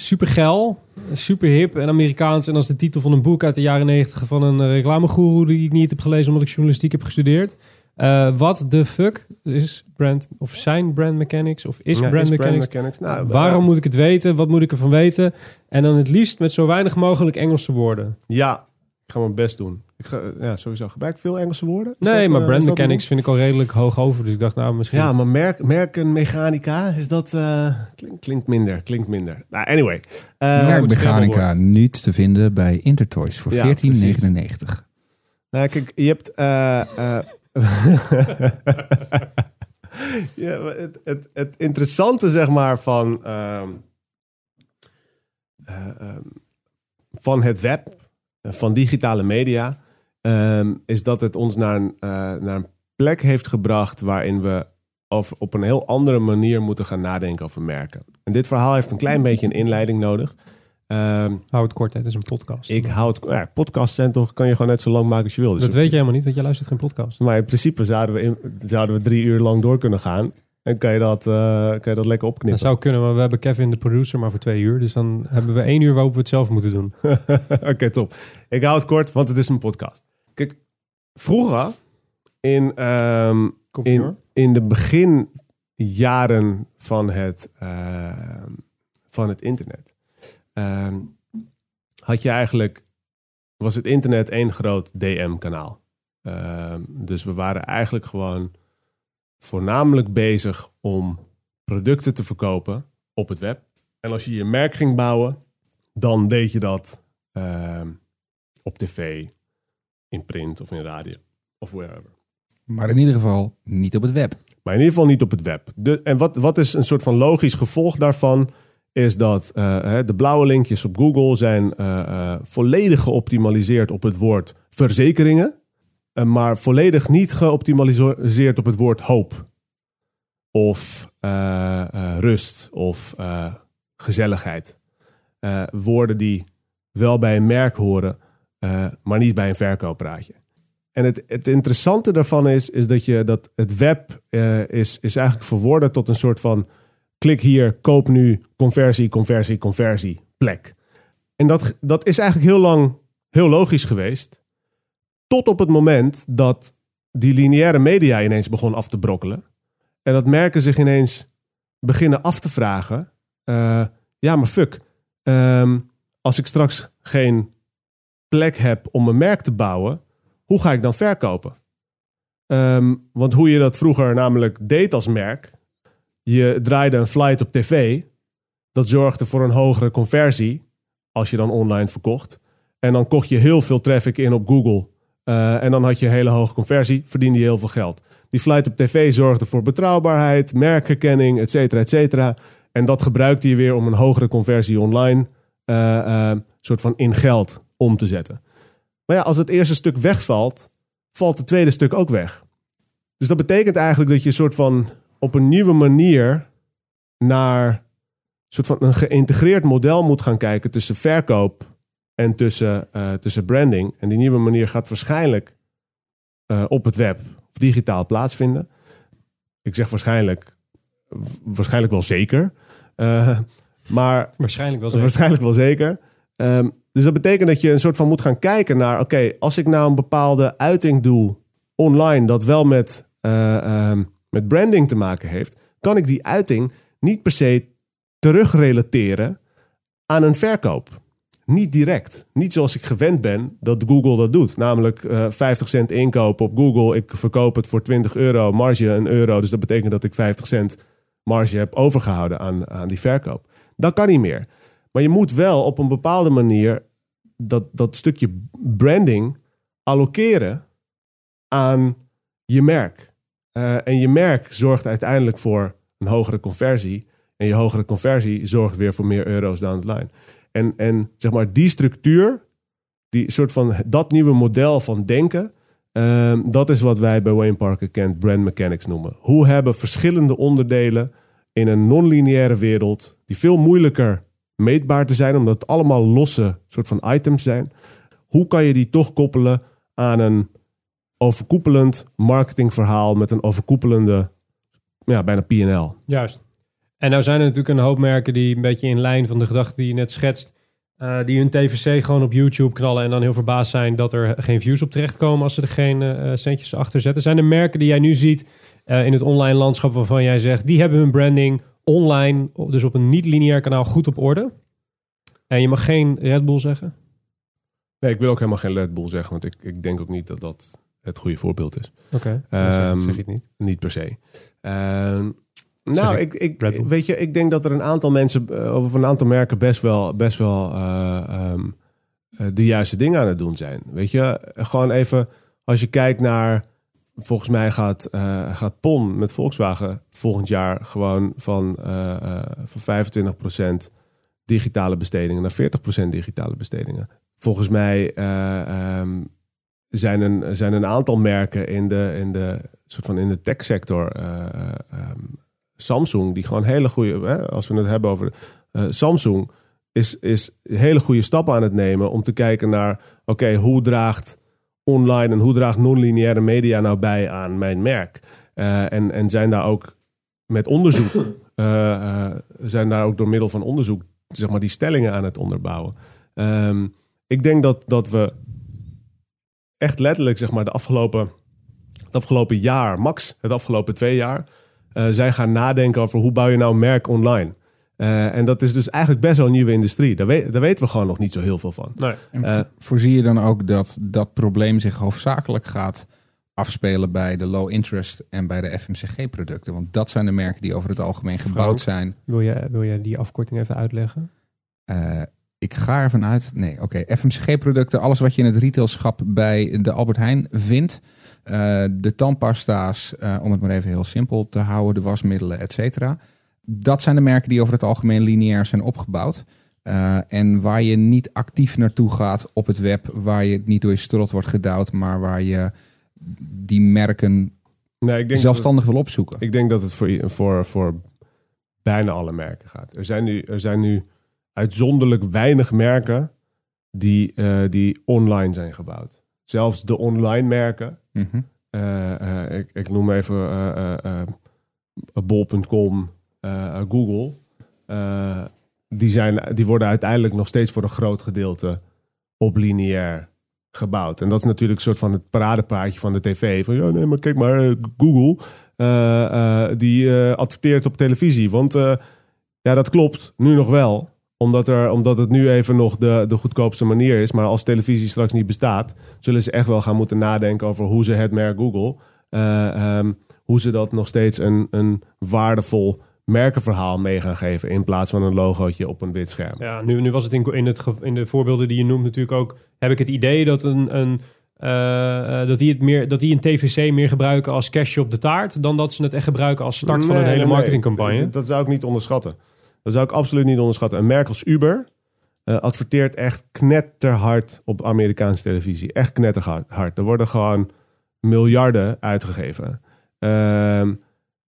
super geil, super hip en Amerikaans. En als de titel van een boek uit de jaren negentig van een uh, reclamegoeroe die ik niet heb gelezen omdat ik journalistiek heb gestudeerd. Eh, Wat de fuck is brand, of zijn brand mechanics, of is Ja, brand is mechanics? mechanics? Nou, Waarom moet ik het weten? Wat moet ik ervan weten? En dan het liefst met zo weinig mogelijk Engelse woorden. Ja, ik ga mijn best doen. Ik ga, ja, sowieso. Gebruik ik veel Engelse woorden? Is nee, dat, maar eh, brand mechanics vind ik al redelijk hoog over. Dus ik dacht, nou, misschien... Ja, maar merk, merkenmechanica, is dat... eh, klink- klinkt minder, klinkt minder. Nou, anyway. Uh, Merkmechanica nu te vinden bij Intertoys voor Ja, 14,99. Nou, kijk, je hebt... eh, eh, ja, maar het, het, het interessante, zeg maar, van, ehm, eh, ehm, van het web, eh, van digitale media, ehm, is dat het ons naar een, eh, naar een plek heeft gebracht waarin we of op een heel andere manier moeten gaan nadenken over merken. En dit verhaal heeft een klein beetje een inleiding nodig. Ehm, Hou het kort, hè. het is een podcast. ik houd... Ja, podcasts zijn toch... kan je gewoon net zo lang maken als je wil. Dus dat weet je helemaal niet, want jij luistert geen podcast. maar in principe zouden we, in- zouden we drie uur lang door kunnen gaan. En kan je dat, eh, kan je dat lekker Dat opknippen. zou kunnen, maar we hebben Kevin de producer maar voor twee uur. Dus dan hebben we één uur waarop we het zelf moeten doen. Oké, top. Ik hou het kort, want het is een podcast. Kijk, vroeger in, ehm, in, in de beginjaren van het, ehm, van het internet... ehm, had je eigenlijk... was het internet één groot DM-kanaal. Dus we waren eigenlijk gewoon voornamelijk bezig om producten te verkopen op het web. En als je je merk ging bouwen, dan deed je dat op tv, in print of in radio of wherever. Maar in ieder geval niet op het web. Maar in ieder geval niet op het web. De, en wat, wat is een soort van logisch gevolg daarvan? Is dat eh, de blauwe linkjes op Google zijn eh, eh, volledig geoptimaliseerd op het woord verzekeringen. maar volledig niet geoptimaliseerd op het woord hoop. Of rust. Of gezelligheid. Woorden die wel bij een merk horen, eh, maar niet bij een verkooppraatje. En het, het interessante daarvan is, is dat, je, dat het web eh, is, is eigenlijk verworden tot een soort van klik hier, koop nu, conversie, conversie, conversie plek. En dat, dat is eigenlijk heel lang heel logisch geweest. Tot op het moment dat die lineaire media ineens begon af te brokkelen. En dat merken zich ineens beginnen af te vragen. eh, ja, maar fuck. ehm, als ik straks geen plek heb om een merk te bouwen, hoe ga ik dan verkopen? Ehm, want hoe je dat vroeger namelijk deed als merk, je draaide een flight op tv, dat zorgde voor een hogere conversie als je dan online verkocht. En dan kocht je heel veel traffic in op Google. Eh, en dan had je een hele hoge conversie, verdiende je heel veel geld. Die flight op tv zorgde voor betrouwbaarheid, merkherkenning, et cetera, et cetera. En dat gebruikt hij weer om een hogere conversie online, eh, eh, soort van in geld om te zetten. Maar ja, als het eerste stuk wegvalt, valt het tweede stuk ook weg. Dus dat betekent eigenlijk dat je een soort van op een nieuwe manier naar een soort van een geïntegreerd model moet gaan kijken tussen verkoop en tussen, eh, tussen branding. En die nieuwe manier gaat waarschijnlijk eh, op het web of digitaal plaatsvinden. Ik zeg waarschijnlijk, waarschijnlijk wel zeker. Eh, maar Waarschijnlijk wel zeker. Waarschijnlijk wel zeker. Ehm, dus dat betekent dat je een soort van moet gaan kijken naar... oké, als ik nou een bepaalde uiting doe online... dat wel met, eh, ehm, met branding te maken heeft... kan ik die uiting niet per se terugrelateren aan een verkoop. Niet direct. Niet zoals ik gewend ben dat Google dat doet. Namelijk eh 50 cent inkopen op Google. Ik verkoop het voor 20 euro, marge een euro. Dus dat betekent dat ik 50 cent marge heb overgehouden aan, aan die verkoop. Dat kan niet meer. Maar je moet wel op een bepaalde manier dat, dat stukje branding allokeren aan je merk. Eh, en je merk zorgt uiteindelijk voor een hogere conversie. En je hogere conversie zorgt weer voor meer euro's down the line. En, en zeg maar die structuur, die soort van dat nieuwe model van denken, ehm, dat is wat wij bij Wayne Parker Kent brand mechanics noemen. Hoe hebben verschillende onderdelen in een non-lineaire wereld, die veel moeilijker meetbaar te zijn, omdat het allemaal losse soort van items zijn. Hoe kan je die toch koppelen aan een overkoepelend marketingverhaal met een overkoepelende, ja, bijna PNL? Juist. En nou zijn er natuurlijk een hoop merken die een beetje in lijn van de gedachte die je net schetst, eh, die hun TVC gewoon op YouTube knallen en dan heel verbaasd zijn dat er geen views op terechtkomen als ze er geen eh, centjes achter zetten. Zijn er merken die jij nu ziet eh, in het online landschap waarvan jij zegt, die hebben hun branding online, dus op een niet-lineair kanaal, goed op orde? En je mag geen Red Bull zeggen? Nee, ik wil ook helemaal geen Red Bull zeggen, want ik, ik denk ook niet dat dat het goede voorbeeld is. Oké, Ehm, zeg, zeg je het niet. Niet per se. Ehm, nou, ik ik, weet je, ik denk dat er een aantal mensen, eh, of een aantal merken best wel, best wel eh, ehm, eh, de juiste dingen aan het doen zijn. Weet je, gewoon even als je kijkt naar, volgens mij gaat, eh, gaat PON met Volkswagen volgend jaar gewoon van, eh, eh, van 25% digitale bestedingen naar 40% digitale bestedingen. Volgens mij eh, ehm, zijn, een, zijn een aantal merken in de, in de, soort van in de techsector. ehm, Samsung, die gewoon hele goede, hè, als we het hebben over Samsung, is, is hele goede stappen aan het nemen om te kijken naar, oké, hoe draagt online en hoe draagt non-lineaire media nou bij aan mijn merk? Eh, en, en zijn daar ook met onderzoek, eh, eh, zijn daar ook door middel van onderzoek, zeg maar, die stellingen aan het onderbouwen. Ehm, ik denk dat, dat we echt letterlijk, zeg maar, de afgelopen, het afgelopen jaar, max het afgelopen twee jaar, zijn gaan nadenken over hoe bouw je nou een merk online. Eh, en dat is dus eigenlijk best wel een nieuwe industrie. Daar, weet, daar weten we gewoon nog niet zo heel veel van. Nee. En Eh, vo- voorzie je dan ook dat dat probleem zich hoofdzakelijk gaat afspelen bij de low interest en bij de FMCG-producten? Want dat zijn de merken die over het algemeen gebouwd Frank? zijn. Wil je, wil je die afkorting even uitleggen? Eh, ik ga ervan uit. Nee, oké. FMCG-producten, alles wat je in het retailschap bij de Albert Heijn vindt. Eh, de tandpasta's, eh, om het maar even heel simpel te houden, de wasmiddelen, et cetera. Dat zijn de merken die over het algemeen lineair zijn opgebouwd. Eh, en waar je niet actief naartoe gaat op het web, waar je niet door je strot wordt gedouwd, maar waar je die merken Nee, ik denk zelfstandig wil opzoeken. Ik denk dat het voor, voor, voor bijna alle merken gaat. Er zijn nu, er zijn nu uitzonderlijk weinig merken die, eh, die online zijn gebouwd. Zelfs de online merken, Mhm. eh, ik, ik noem even bol.com, Google, eh, die, zijn, die worden uiteindelijk nog steeds voor een groot gedeelte op lineair gebouwd. En dat is natuurlijk een soort van het paradepaardje van de tv. Van ja, nee, maar kijk maar, eh, Google, eh, eh, die eh, adverteert op televisie. Want eh, ja, dat klopt, nu nog wel. Omdat, er, omdat het nu even nog de, de goedkoopste manier is. Maar als televisie straks niet bestaat, zullen ze echt wel gaan moeten nadenken over hoe ze het merk Google, eh, ehm, hoe ze dat nog steeds een, een waardevol merkenverhaal mee gaan geven. In plaats van een logootje op een wit scherm. Ja, nu, nu was het in, in, het, in de voorbeelden die je noemt natuurlijk ook... heb ik het idee dat, een, een, eh, eh, dat, die het meer, dat die een TVC meer gebruiken als cashje op de taart... dan dat ze het echt gebruiken als start van een hele nee, marketingcampagne. Dat, dat zou ik niet onderschatten. Dat zou ik absoluut niet onderschatten. Een merk als Uber eh, adverteert echt knetterhard op Amerikaanse televisie. Echt knetterhard. Er worden gewoon miljarden uitgegeven. Ehm,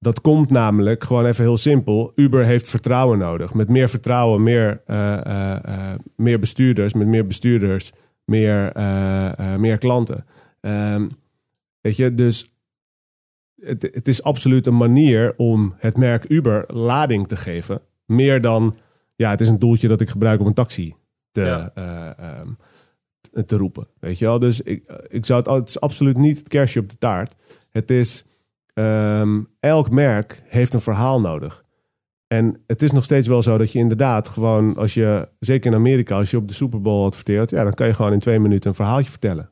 dat komt namelijk gewoon even heel simpel. Uber heeft vertrouwen nodig. Met meer vertrouwen, meer, eh, eh, eh, meer bestuurders. Met meer bestuurders, meer, meer klanten. Ehm, weet je, dus het, het is absoluut een manier om het merk Uber lading te geven. Meer dan, ja, het is een doeltje dat ik gebruik om een taxi te, Ja. eh, ehm, te- te roepen. Weet je wel? Dus ik, ik zou het, het is absoluut niet het kerstje op de taart. Het is, ehm, elk merk heeft een verhaal nodig. En het is nog steeds wel zo dat je inderdaad gewoon, als je, zeker in Amerika, als je op de Super Bowl adverteert, ja, dan kan je gewoon in twee minuten een verhaaltje vertellen.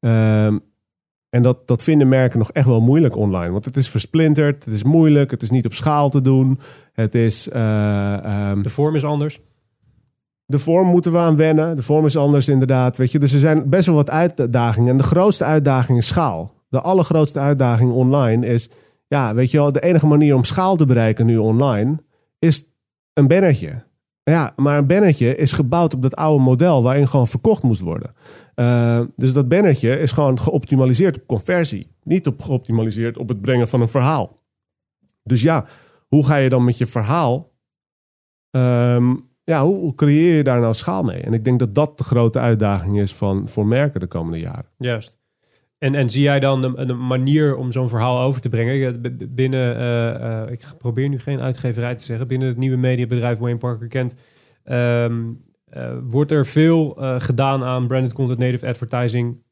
Ehm, en dat, dat vinden merken nog echt wel moeilijk online. Want het is versplinterd, het is moeilijk, het is niet op schaal te doen. Het is. eh, ehm, De vorm is anders. de vorm moeten we aan wennen. De vorm is anders inderdaad. Weet je? Dus er zijn best wel wat uitdagingen. En de grootste uitdaging is schaal. De allergrootste uitdaging online is... Ja, weet je wel, de enige manier om schaal te bereiken nu online... is een bannertje. Ja, maar een bannertje is gebouwd op dat oude model... waarin gewoon verkocht moest worden. Eh, dus dat bannertje is gewoon geoptimaliseerd op conversie. Niet op geoptimaliseerd op het brengen van een verhaal. Dus ja, hoe ga je dan met je verhaal... ehm, ja, hoe, hoe creëer je daar nou schaal mee? En ik denk dat dat de grote uitdaging is van, voor merken de komende jaren. Juist. En, en zie jij dan een, manier om zo'n verhaal over te brengen? Binnen, eh, eh, ik probeer nu geen uitgeverij te zeggen, binnen het nieuwe mediabedrijf Wayne Parker Kent, ehm, eh, wordt er veel gedaan aan branded content, native advertising,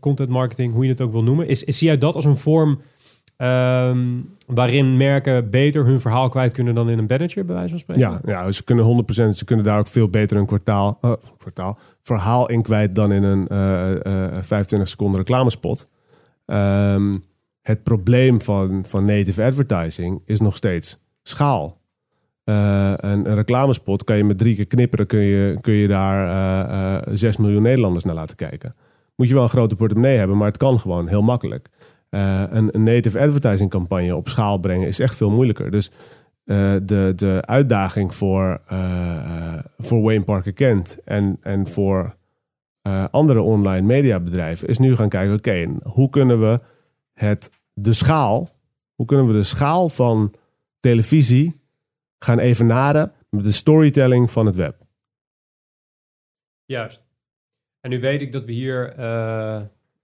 content marketing, hoe je het ook wil noemen. Is, zie jij dat als een vorm ehm, waarin merken beter hun verhaal kwijt kunnen dan in een bannertje, bij wijze van spreken? Ja, ja ze kunnen 100%, ze kunnen daar ook veel beter een kwartaal, eh, kwartaal verhaal in kwijt dan in een eh, eh, 25 seconden reclamespot. Ehm, het probleem van, van native advertising is nog steeds schaal. Eh, een, een reclamespot kan je met drie keer knipperen, kun je, kun je daar eh, eh, 6 miljoen Nederlanders naar laten kijken. Moet je wel een grote portemonnee hebben, maar het kan gewoon heel makkelijk. Eh, een, native advertising campagne op schaal brengen is echt veel moeilijker. Dus eh, de, de uitdaging voor, eh, voor Wayne Parker Kent en, en voor andere online mediabedrijven is nu gaan kijken, oké, hoe kunnen we het, de schaal, hoe kunnen we de schaal van televisie gaan evenaren met de storytelling van het web? Juist. En nu weet ik dat we hier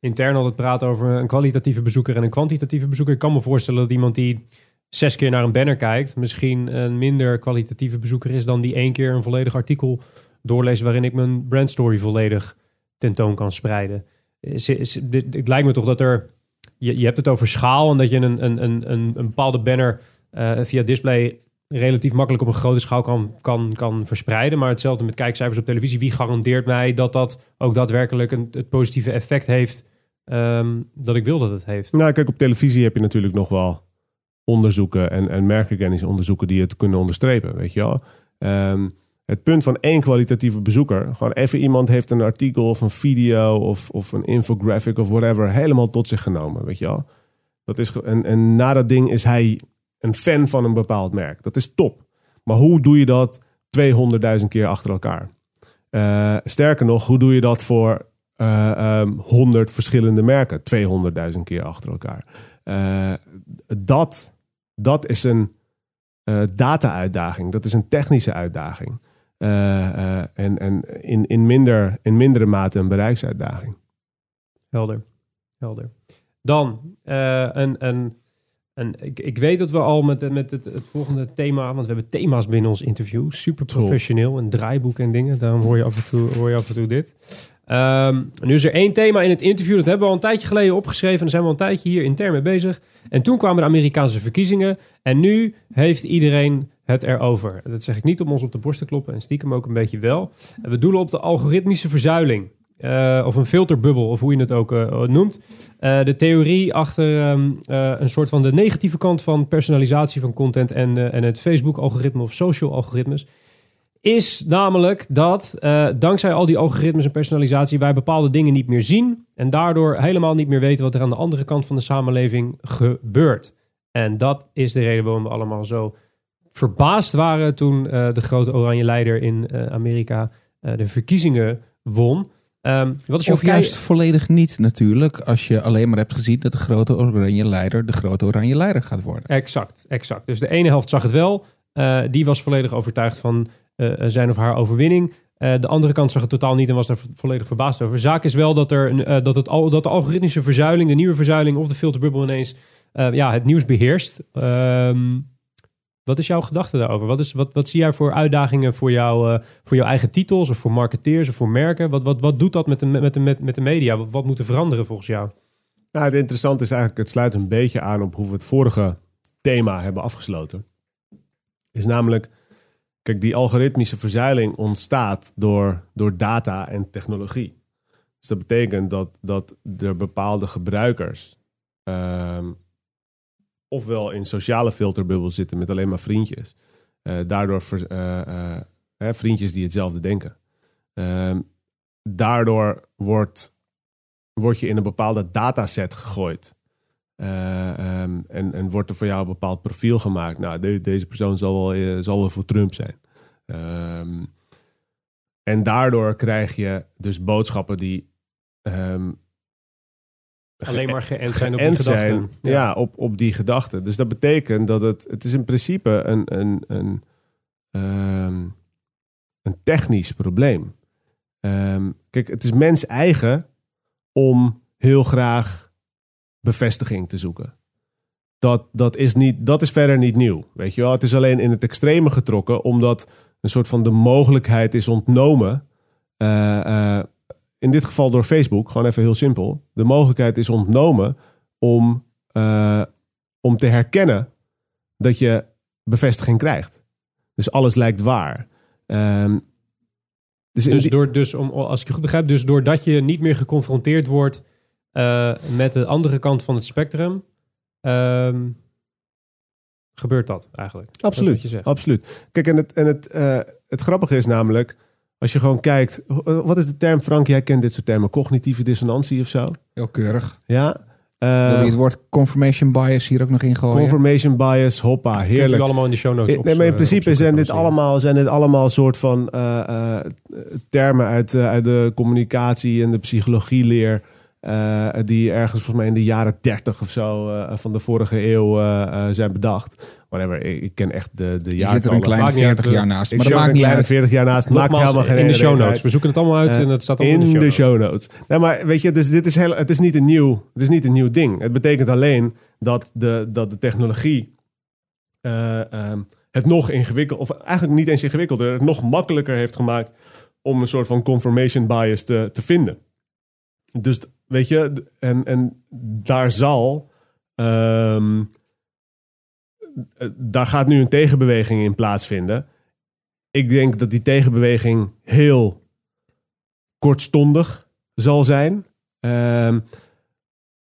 intern altijd praten over een kwalitatieve bezoeker en een kwantitatieve bezoeker. Ik kan me voorstellen dat iemand die zes keer naar een banner kijkt, misschien een minder kwalitatieve bezoeker is dan die één keer een volledig artikel doorleest waarin ik mijn brandstory volledig tentoon kan spreiden. Het lijkt me toch dat er, je, je hebt het over schaal en dat je een, een, een, een, een bepaalde banner eh, via display relatief makkelijk op een grote schaal kan, kan, kan verspreiden. Maar hetzelfde met kijkcijfers op televisie. Wie garandeert mij dat dat ook daadwerkelijk een, het positieve effect heeft ehm, dat ik wil dat het heeft? Nou, kijk, op televisie heb je natuurlijk nog wel onderzoeken en, en merkherkenningsonderzoeken onderzoeken die het kunnen onderstrepen, weet je wel. Ehm, het punt van één kwalitatieve bezoeker, gewoon even iemand heeft een artikel of een video of, of een infographic of whatever helemaal tot zich genomen, weet je wel. Dat is, en, en na dat ding is hij een fan van een bepaald merk. Dat is top. Maar hoe doe je dat 200.000 keer achter elkaar? Eh, sterker nog, hoe doe je dat voor eh, ehm, 100 verschillende merken? 200.000 keer achter elkaar. Eh, dat, dat is een eh, data-uitdaging. Dat is een technische uitdaging. Eh, eh, en en in, in, minder, in mindere mate een bereiksuitdaging. Helder. Helder. Dan, eh, een, een, een, ik, ik weet dat we al met, met het, het volgende thema, want we hebben thema's binnen ons interview. Super professioneel, een draaiboek en dingen. Daarom hoor je af en toe, hoor je af en toe dit. Ehm, nu is er één thema in het interview, dat hebben we al een tijdje geleden opgeschreven. En daar zijn we al een tijdje hier intern mee bezig. En toen kwamen de Amerikaanse verkiezingen. En nu heeft iedereen het erover. Dat zeg ik niet om ons op de borst te kloppen en stiekem ook een beetje wel. We doelen op de algoritmische verzuiling. Eh, of een filterbubbel, of hoe je het ook eh, noemt. Eh, de theorie achter ehm, eh, een soort van de negatieve kant van personalisatie van content en, en het Facebook-algoritme of social algoritmes. Is namelijk dat dankzij al die algoritmes en personalisatie wij bepaalde dingen niet meer zien. En daardoor helemaal niet meer weten wat er aan de andere kant van de samenleving gebeurt. En dat is de reden waarom we allemaal zo verbaasd waren toen de grote oranje leider in Amerika de verkiezingen won. Ehm, wat is jouw Of juist volledig niet natuurlijk, als je alleen maar hebt gezien dat de grote oranje leider de grote oranje leider gaat worden. Exact, exact. Dus de ene helft zag het wel. Eh, die was volledig overtuigd van eh, zijn of haar overwinning. Eh, de andere kant zag het totaal niet en was daar vo- volledig verbaasd over. Zaak is wel dat, er, eh, dat, het al, dat de algoritmische verzuiling, de nieuwe verzuiling of de filterbubbel ineens eh, ja, het nieuws beheerst. Ehm, wat is jouw gedachte daarover? Wat, is, wat, wat zie jij voor uitdagingen voor, jou, eh, voor jouw eigen titels of voor marketeers of voor merken? Wat, wat, wat doet dat met de, met de, met, de media? Wat, wat moet er veranderen volgens jou? Nou, het interessante is eigenlijk, het sluit een beetje aan op hoe we het vorige thema hebben afgesloten. Is namelijk, kijk, die algoritmische verzuiling ontstaat door, door data en technologie. Dus dat betekent dat, dat er bepaalde gebruikers ehm, ofwel in sociale filterbubbels zitten met alleen maar vriendjes. Eh, daardoor eh, eh, vriendjes die hetzelfde denken. Ehm, daardoor wordt word je in een bepaalde dataset gegooid. Eh, ehm, en, en wordt er voor jou een bepaald profiel gemaakt. Nou, de- deze persoon zal wel, zal wel voor Trump zijn. Ehm, en daardoor krijg je dus boodschappen die Alleen maar geënt zijn op die gedachten. ja, op, op die gedachten. Dus dat betekent dat het, het is in principe een, een, een, ehm, een technisch probleem. Ehm, kijk, het is mens eigen om heel graag bevestiging te zoeken. Dat, dat, is niet, dat is verder niet nieuw. Weet je wel? Het is alleen in het extreme getrokken, omdat een soort van de mogelijkheid is ontnomen. eh, eh, in dit geval door Facebook, gewoon even heel simpel. De mogelijkheid is ontnomen om, eh, om te herkennen dat je bevestiging krijgt. Dus alles lijkt waar. Ehm, dus Dus, die- door, dus om, als ik je goed begrijp, dus doordat je niet meer geconfronteerd wordt eh, met de andere kant van het spectrum, ehm, gebeurt dat eigenlijk. Absoluut, absoluut. Kijk, en het, en het, eh, het grappige is namelijk, als je gewoon kijkt, eh, wat is de term, Frank? Jij kent dit soort termen, cognitieve dissonantie of zo? Heel keurig. Ja. Eh, Wil je het woord confirmation bias hier ook nog in gooien? confirmation bias, hoppa, Kunt heerlijk. u allemaal in de show notes Eh, Nee, maar in op- principe zijn dit, allemaal, zijn dit allemaal soort van eh, eh, termen uit, eh, uit de communicatie en de psychologieleer. Eh, die ergens volgens mij in de jaren 30 of zo eh, van de vorige eeuw eh, zijn bedacht. Whatever, ik, ik ken echt de, de Je zit er een kleine uit, 40 jaar naast. Maar dat maakt niet uit. 40 jaar naast. Maakt helemaal geen in de show notes. We zoeken het allemaal uit en het staat allemaal in in de show notes. Nee, maar weet je, dus dit is heel, het is niet een nieuw, het is niet een nieuw ding. Het betekent alleen dat de, dat de technologie eh, ehm, het nog ingewikkeld, of eigenlijk niet eens ingewikkelder, het nog makkelijker heeft gemaakt om een soort van confirmation bias te, te vinden. Dus weet je, en, en daar zal, ehm, eh, daar gaat nu een tegenbeweging in plaatsvinden. Ik denk dat die tegenbeweging heel kortstondig zal zijn. Ehm,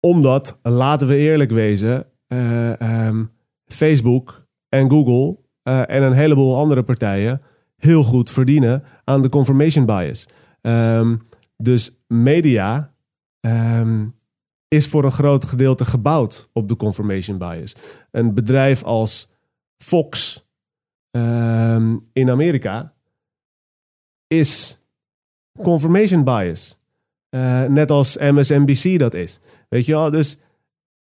omdat, laten we eerlijk wezen, eh, ehm, Facebook en Google eh, en een heleboel andere partijen heel goed verdienen aan de confirmation bias. Dus media ehm, is voor een groot gedeelte gebouwd op de confirmation bias. Een bedrijf als Fox ehm, in Amerika is confirmation bias. Eh, net als MSNBC dat is. Weet je wel? Dus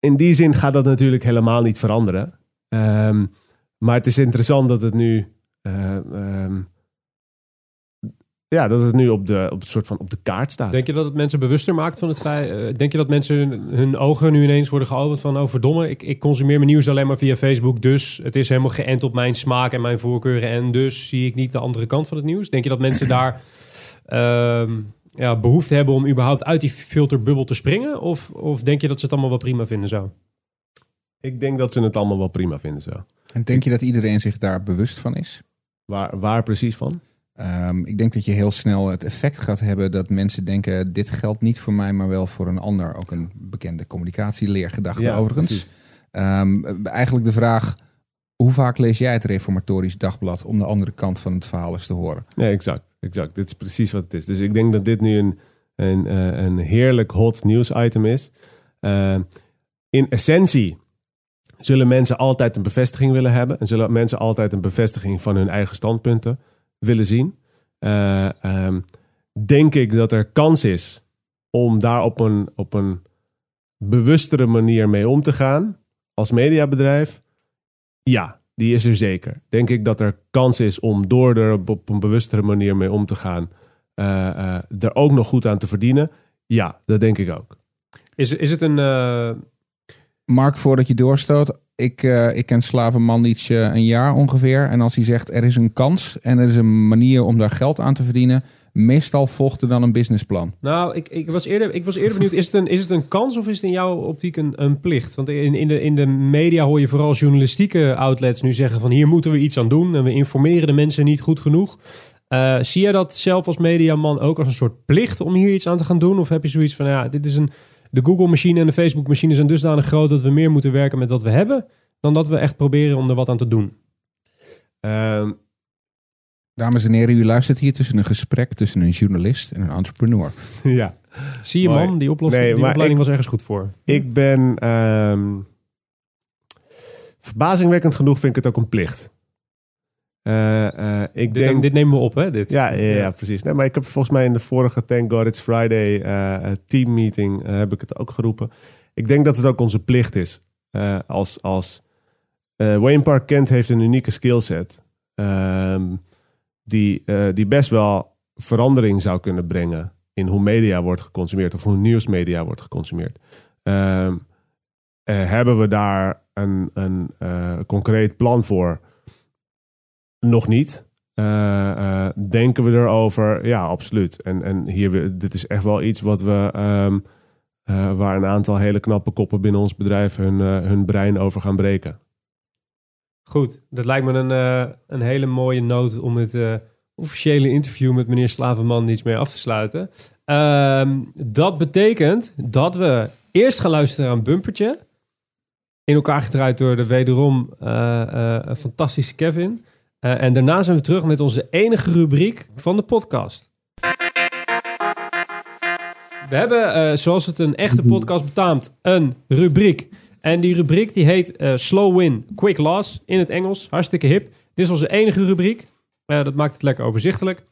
in die zin gaat dat natuurlijk helemaal niet veranderen. Ehm, maar het is interessant dat het nu. eh, ja, dat het nu op de, op de soort van op de kaart staat. Denk je dat het mensen bewuster maakt van het feit? eh, denk je dat mensen hun, hun ogen nu ineens worden geopend van... oh verdomme, ik, ik consumeer mijn nieuws alleen maar via Facebook... dus het is helemaal geënt op mijn smaak en mijn voorkeuren... en dus zie ik niet de andere kant van het nieuws? Denk je dat mensen daar ehm, ja, behoefte hebben... om überhaupt uit die filterbubbel te springen? Of, of denk je dat ze het allemaal wel prima vinden zo? Ik denk dat ze het allemaal wel prima vinden zo. En denk je dat iedereen zich daar bewust van is? Waar, waar precies van? Ehm, ik denk dat je heel snel het effect gaat hebben dat mensen denken: dit geldt niet voor mij, maar wel voor een ander. Ook een bekende communicatieleergedachte Ja, overigens. Ehm, eigenlijk de vraag: hoe vaak lees jij het Reformatorisch Dagblad om de andere kant van het verhaal eens te horen? Nee, exact, exact. Dit is precies wat het is. Dus ik denk dat dit nu een, een, eh, een heerlijk hot nieuws item is. Eh, in essentie zullen mensen altijd een bevestiging willen hebben. En zullen mensen altijd een bevestiging van hun eigen standpunten willen zien. Eh, ehm, denk ik dat er kans is om daar op een, op een bewustere manier mee om te gaan als mediabedrijf? Ja, die is er zeker. Denk ik dat er kans is om door er op- een bewustere manier mee om te gaan, eh, er ook nog goed aan te verdienen? Ja, dat denk ik ook. Is, is het een... Mark, voordat je doorstoot. Ik, eh, ik ken Slavenman iets eh, een jaar ongeveer. En als hij zegt er is een kans en er is een manier om daar geld aan te verdienen. Meestal volgt er dan een businessplan. Nou, ik, ik, was eerder, ik was eerder benieuwd, is het, een, is het een kans of is het in jouw optiek een, een plicht? Want in, in, de, in de media hoor je vooral journalistieke outlets nu zeggen van hier moeten we iets aan doen en we informeren de mensen niet goed genoeg. Eh, zie jij dat zelf als mediaman ook als een soort plicht om hier iets aan te gaan doen? Of heb je zoiets van, ja, dit is een, de Google-machine en de Facebook-machine zijn dusdanig groot dat we meer moeten werken met wat we hebben, dan dat we echt proberen om er wat aan te doen? Ehm, Dames en heren, u luistert hier tussen een gesprek tussen een journalist en een entrepreneur. ja. Zie je man, die, oplossing, Nee, die opleiding ik- was ergens goed voor. Ik ben. ehm, verbazingwekkend genoeg vind ik het ook een plicht. Eh, eh, ik Dit, denk. dit nemen we op, hè? Dit. ja, ja, ja, precies. Nee, maar ik heb volgens mij in de vorige Thank God It's Friday eh team meeting heb ik het ook geroepen. Ik denk dat het ook onze plicht is. Als als Wayne Park Kent heeft een unieke skillset. ehm, die, die best wel verandering zou kunnen brengen in hoe media wordt geconsumeerd of hoe nieuwsmedia wordt geconsumeerd. Ehm, eh, hebben we daar een, een concreet plan voor? Nog niet. Eh, eh, denken we erover? Ja, absoluut. En, en hier, dit is echt wel iets wat we, ehm, eh, waar een aantal hele knappe koppen binnen ons bedrijf hun, hun brein over gaan breken. Goed, dat lijkt me een, een hele mooie noot om het officiële interview met meneer Slavenman niets meer af te sluiten. Ehm, dat betekent dat we eerst gaan luisteren aan Bumpertje. In elkaar gedraaid door de wederom fantastische Kevin. Eh, en daarna zijn we terug met onze enige rubriek van de podcast. We hebben, eh, zoals het een echte podcast betaamt, een rubriek. En die rubriek die heet eh, Slow Win, Quick Loss in het Engels. Hartstikke hip. Dit is onze enige rubriek. Dat maakt het lekker overzichtelijk.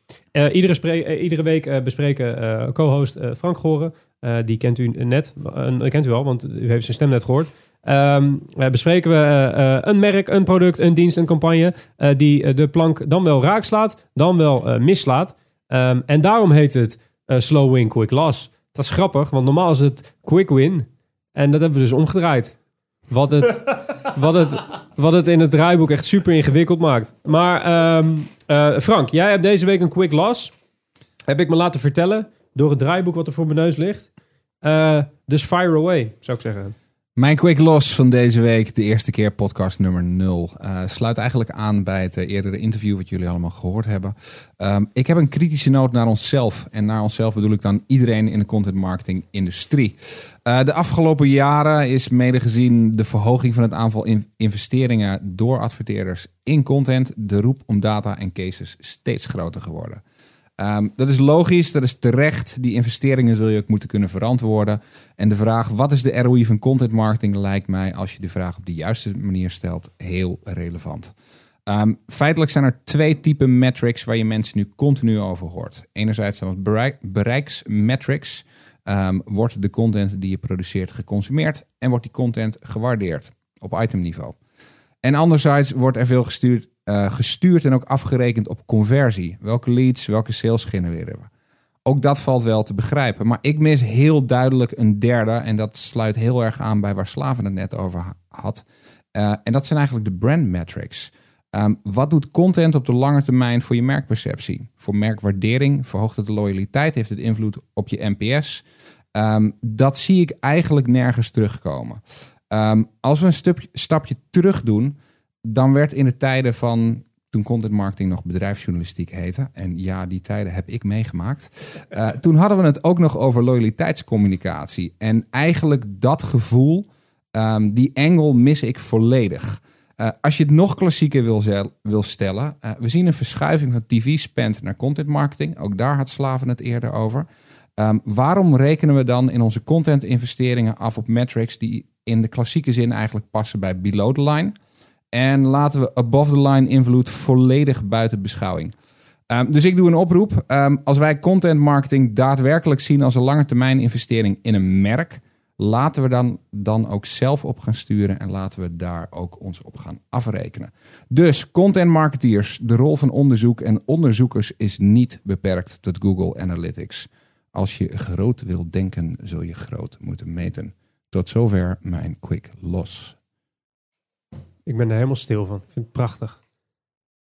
Iedere, iedere week bespreken co-host Frank Goren. Eh, die kent u net. eh, kent u al, want u heeft zijn stem net gehoord. Ehm, eh, bespreken we een merk, een product, een dienst, een campagne. die de plank dan wel raak slaat, dan wel mislaat. Ehm, en daarom heet het Slow Win, Quick Loss. Dat is grappig, want normaal is het Quick Win. En dat hebben we dus omgedraaid. Wat het, wat het, wat het in het draaiboek echt super ingewikkeld maakt. Maar ehm, eh, Frank, jij hebt deze week een quick loss. Heb ik me laten vertellen door het draaiboek wat er voor mijn neus ligt. Eh, dus fire away, zou ik zeggen. Mijn quick loss van deze week, de eerste keer podcast nummer 0, eh, sluit eigenlijk aan bij het eh, eerdere interview wat jullie allemaal gehoord hebben. Ehm, ik heb een kritische noot naar onszelf. En naar onszelf bedoel ik dan iedereen in de content marketing industrie. Eh, de afgelopen jaren is mede gezien de verhoging van het aantal in- investeringen door adverteerders in content, de roep om data en cases steeds groter geworden. Ehm, dat is logisch, dat is terecht. Die investeringen zul je ook moeten kunnen verantwoorden. En de vraag, wat is de ROI van content marketing, lijkt mij, als je de vraag op de juiste manier stelt, heel relevant. Ehm, feitelijk zijn er twee typen metrics waar je mensen nu continu over hoort. Enerzijds zijn het bereik, bereiksmetrics. Ehm, wordt de content die je produceert geconsumeerd en wordt die content gewaardeerd op itemniveau. En anderzijds wordt er veel gestuurd, eh, gestuurd en ook afgerekend op conversie. Welke leads, welke sales genereren we? Ook dat valt wel te begrijpen. Maar ik mis heel duidelijk een derde. En dat sluit heel erg aan bij waar Slaven het net over ha- had. Eh, en dat zijn eigenlijk de brand metrics. Ehm, wat doet content op de lange termijn voor je merkperceptie? Voor merkwaardering verhoogt het de loyaliteit, heeft het invloed op je NPS. Ehm, dat zie ik eigenlijk nergens terugkomen. Ehm, als we een stapje terug doen, dan werd in de tijden van toen content marketing nog bedrijfsjournalistiek heette. En ja, die tijden heb ik meegemaakt. Eh, toen hadden we het ook nog over loyaliteitscommunicatie. En eigenlijk dat gevoel, ehm, die angle mis ik volledig. Eh, als je het nog klassieker wil, wil stellen. eh, we zien een verschuiving van TV-spend naar content marketing. Ook daar had Slaven het eerder over. Ehm, waarom rekenen we dan in onze content investeringen af op metrics die in de klassieke zin eigenlijk passen bij below the line. En laten we above the line invloed volledig buiten beschouwing. Um, dus ik doe een oproep. Um, als wij content marketing daadwerkelijk zien als een lange termijn investering in een merk, laten we dan, dan ook zelf op gaan sturen en laten we daar ook ons op gaan afrekenen. Dus content marketeers, de rol van onderzoek en onderzoekers is niet beperkt tot Google Analytics. Als je groot wilt denken, zul je groot moeten meten. Tot zover mijn quick loss. Ik ben er helemaal stil van. Ik vind het prachtig.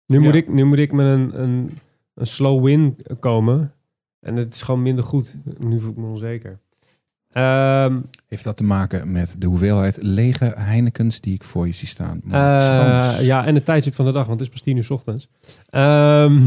Nu, Ja. moet, ik, nu moet ik met een, een, een slow win komen. En het is gewoon minder goed. Nu voel ik me onzeker. Ehm, Heeft dat te maken met de hoeveelheid lege Heinekens die ik voor je zie staan? eh, ja, en het tijdstip van de dag, want het is pas tien uur 's ochtends. Ehm,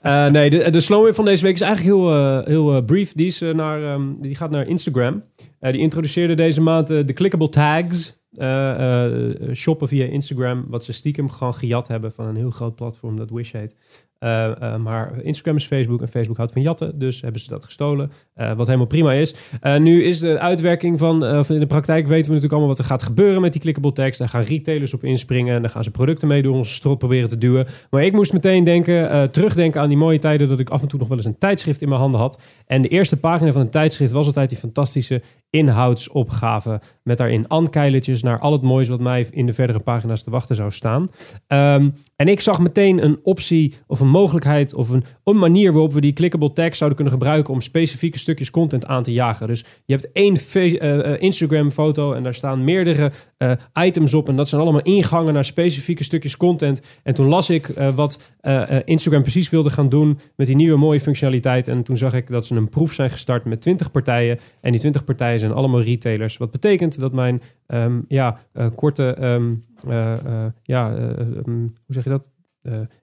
eh, nee, de, de slow win van deze week is eigenlijk heel, eh, heel brief. Die, is, naar, ehm, die gaat naar Instagram. Die introduceerde deze maand de clickable tags. Eh, eh, shoppen via Instagram, wat ze stiekem gewoon gejat hebben van een heel groot platform dat Wish heet. Eh, eh, maar Instagram is Facebook en Facebook houdt van jatten, dus hebben ze dat gestolen. Eh, wat helemaal prima is. Nu is de uitwerking van, in de praktijk weten we natuurlijk allemaal wat er gaat gebeuren met die clickable tags. Daar gaan retailers op inspringen en daar gaan ze producten mee door onze strot proberen te duwen. Maar ik moest meteen denken, terugdenken aan die mooie tijden dat ik af en toe nog wel eens een tijdschrift in mijn handen had. En de eerste pagina van een tijdschrift was altijd die fantastische inhoudsopgave met daarin ankeiletjes naar al het moois wat mij in de verdere pagina's te wachten zou staan. Ehm, en ik zag meteen een optie of een mogelijkheid of een, manier waarop we die clickable tags zouden kunnen gebruiken om specifieke stukjes content aan te jagen. Dus je hebt één eh, eh, Instagram foto en daar staan meerdere eh, items op en dat zijn allemaal ingangen naar specifieke stukjes content. En toen las ik wat Instagram precies wilde gaan doen met die nieuwe mooie functionaliteit. En toen zag ik dat ze een proef zijn gestart met 20 partijen. En die 20 partijen zijn allemaal retailers. Wat betekent dat mijn ehm, ja, korte, ehm, eh, eh, ja, eh, ehm, hoe zeg je dat?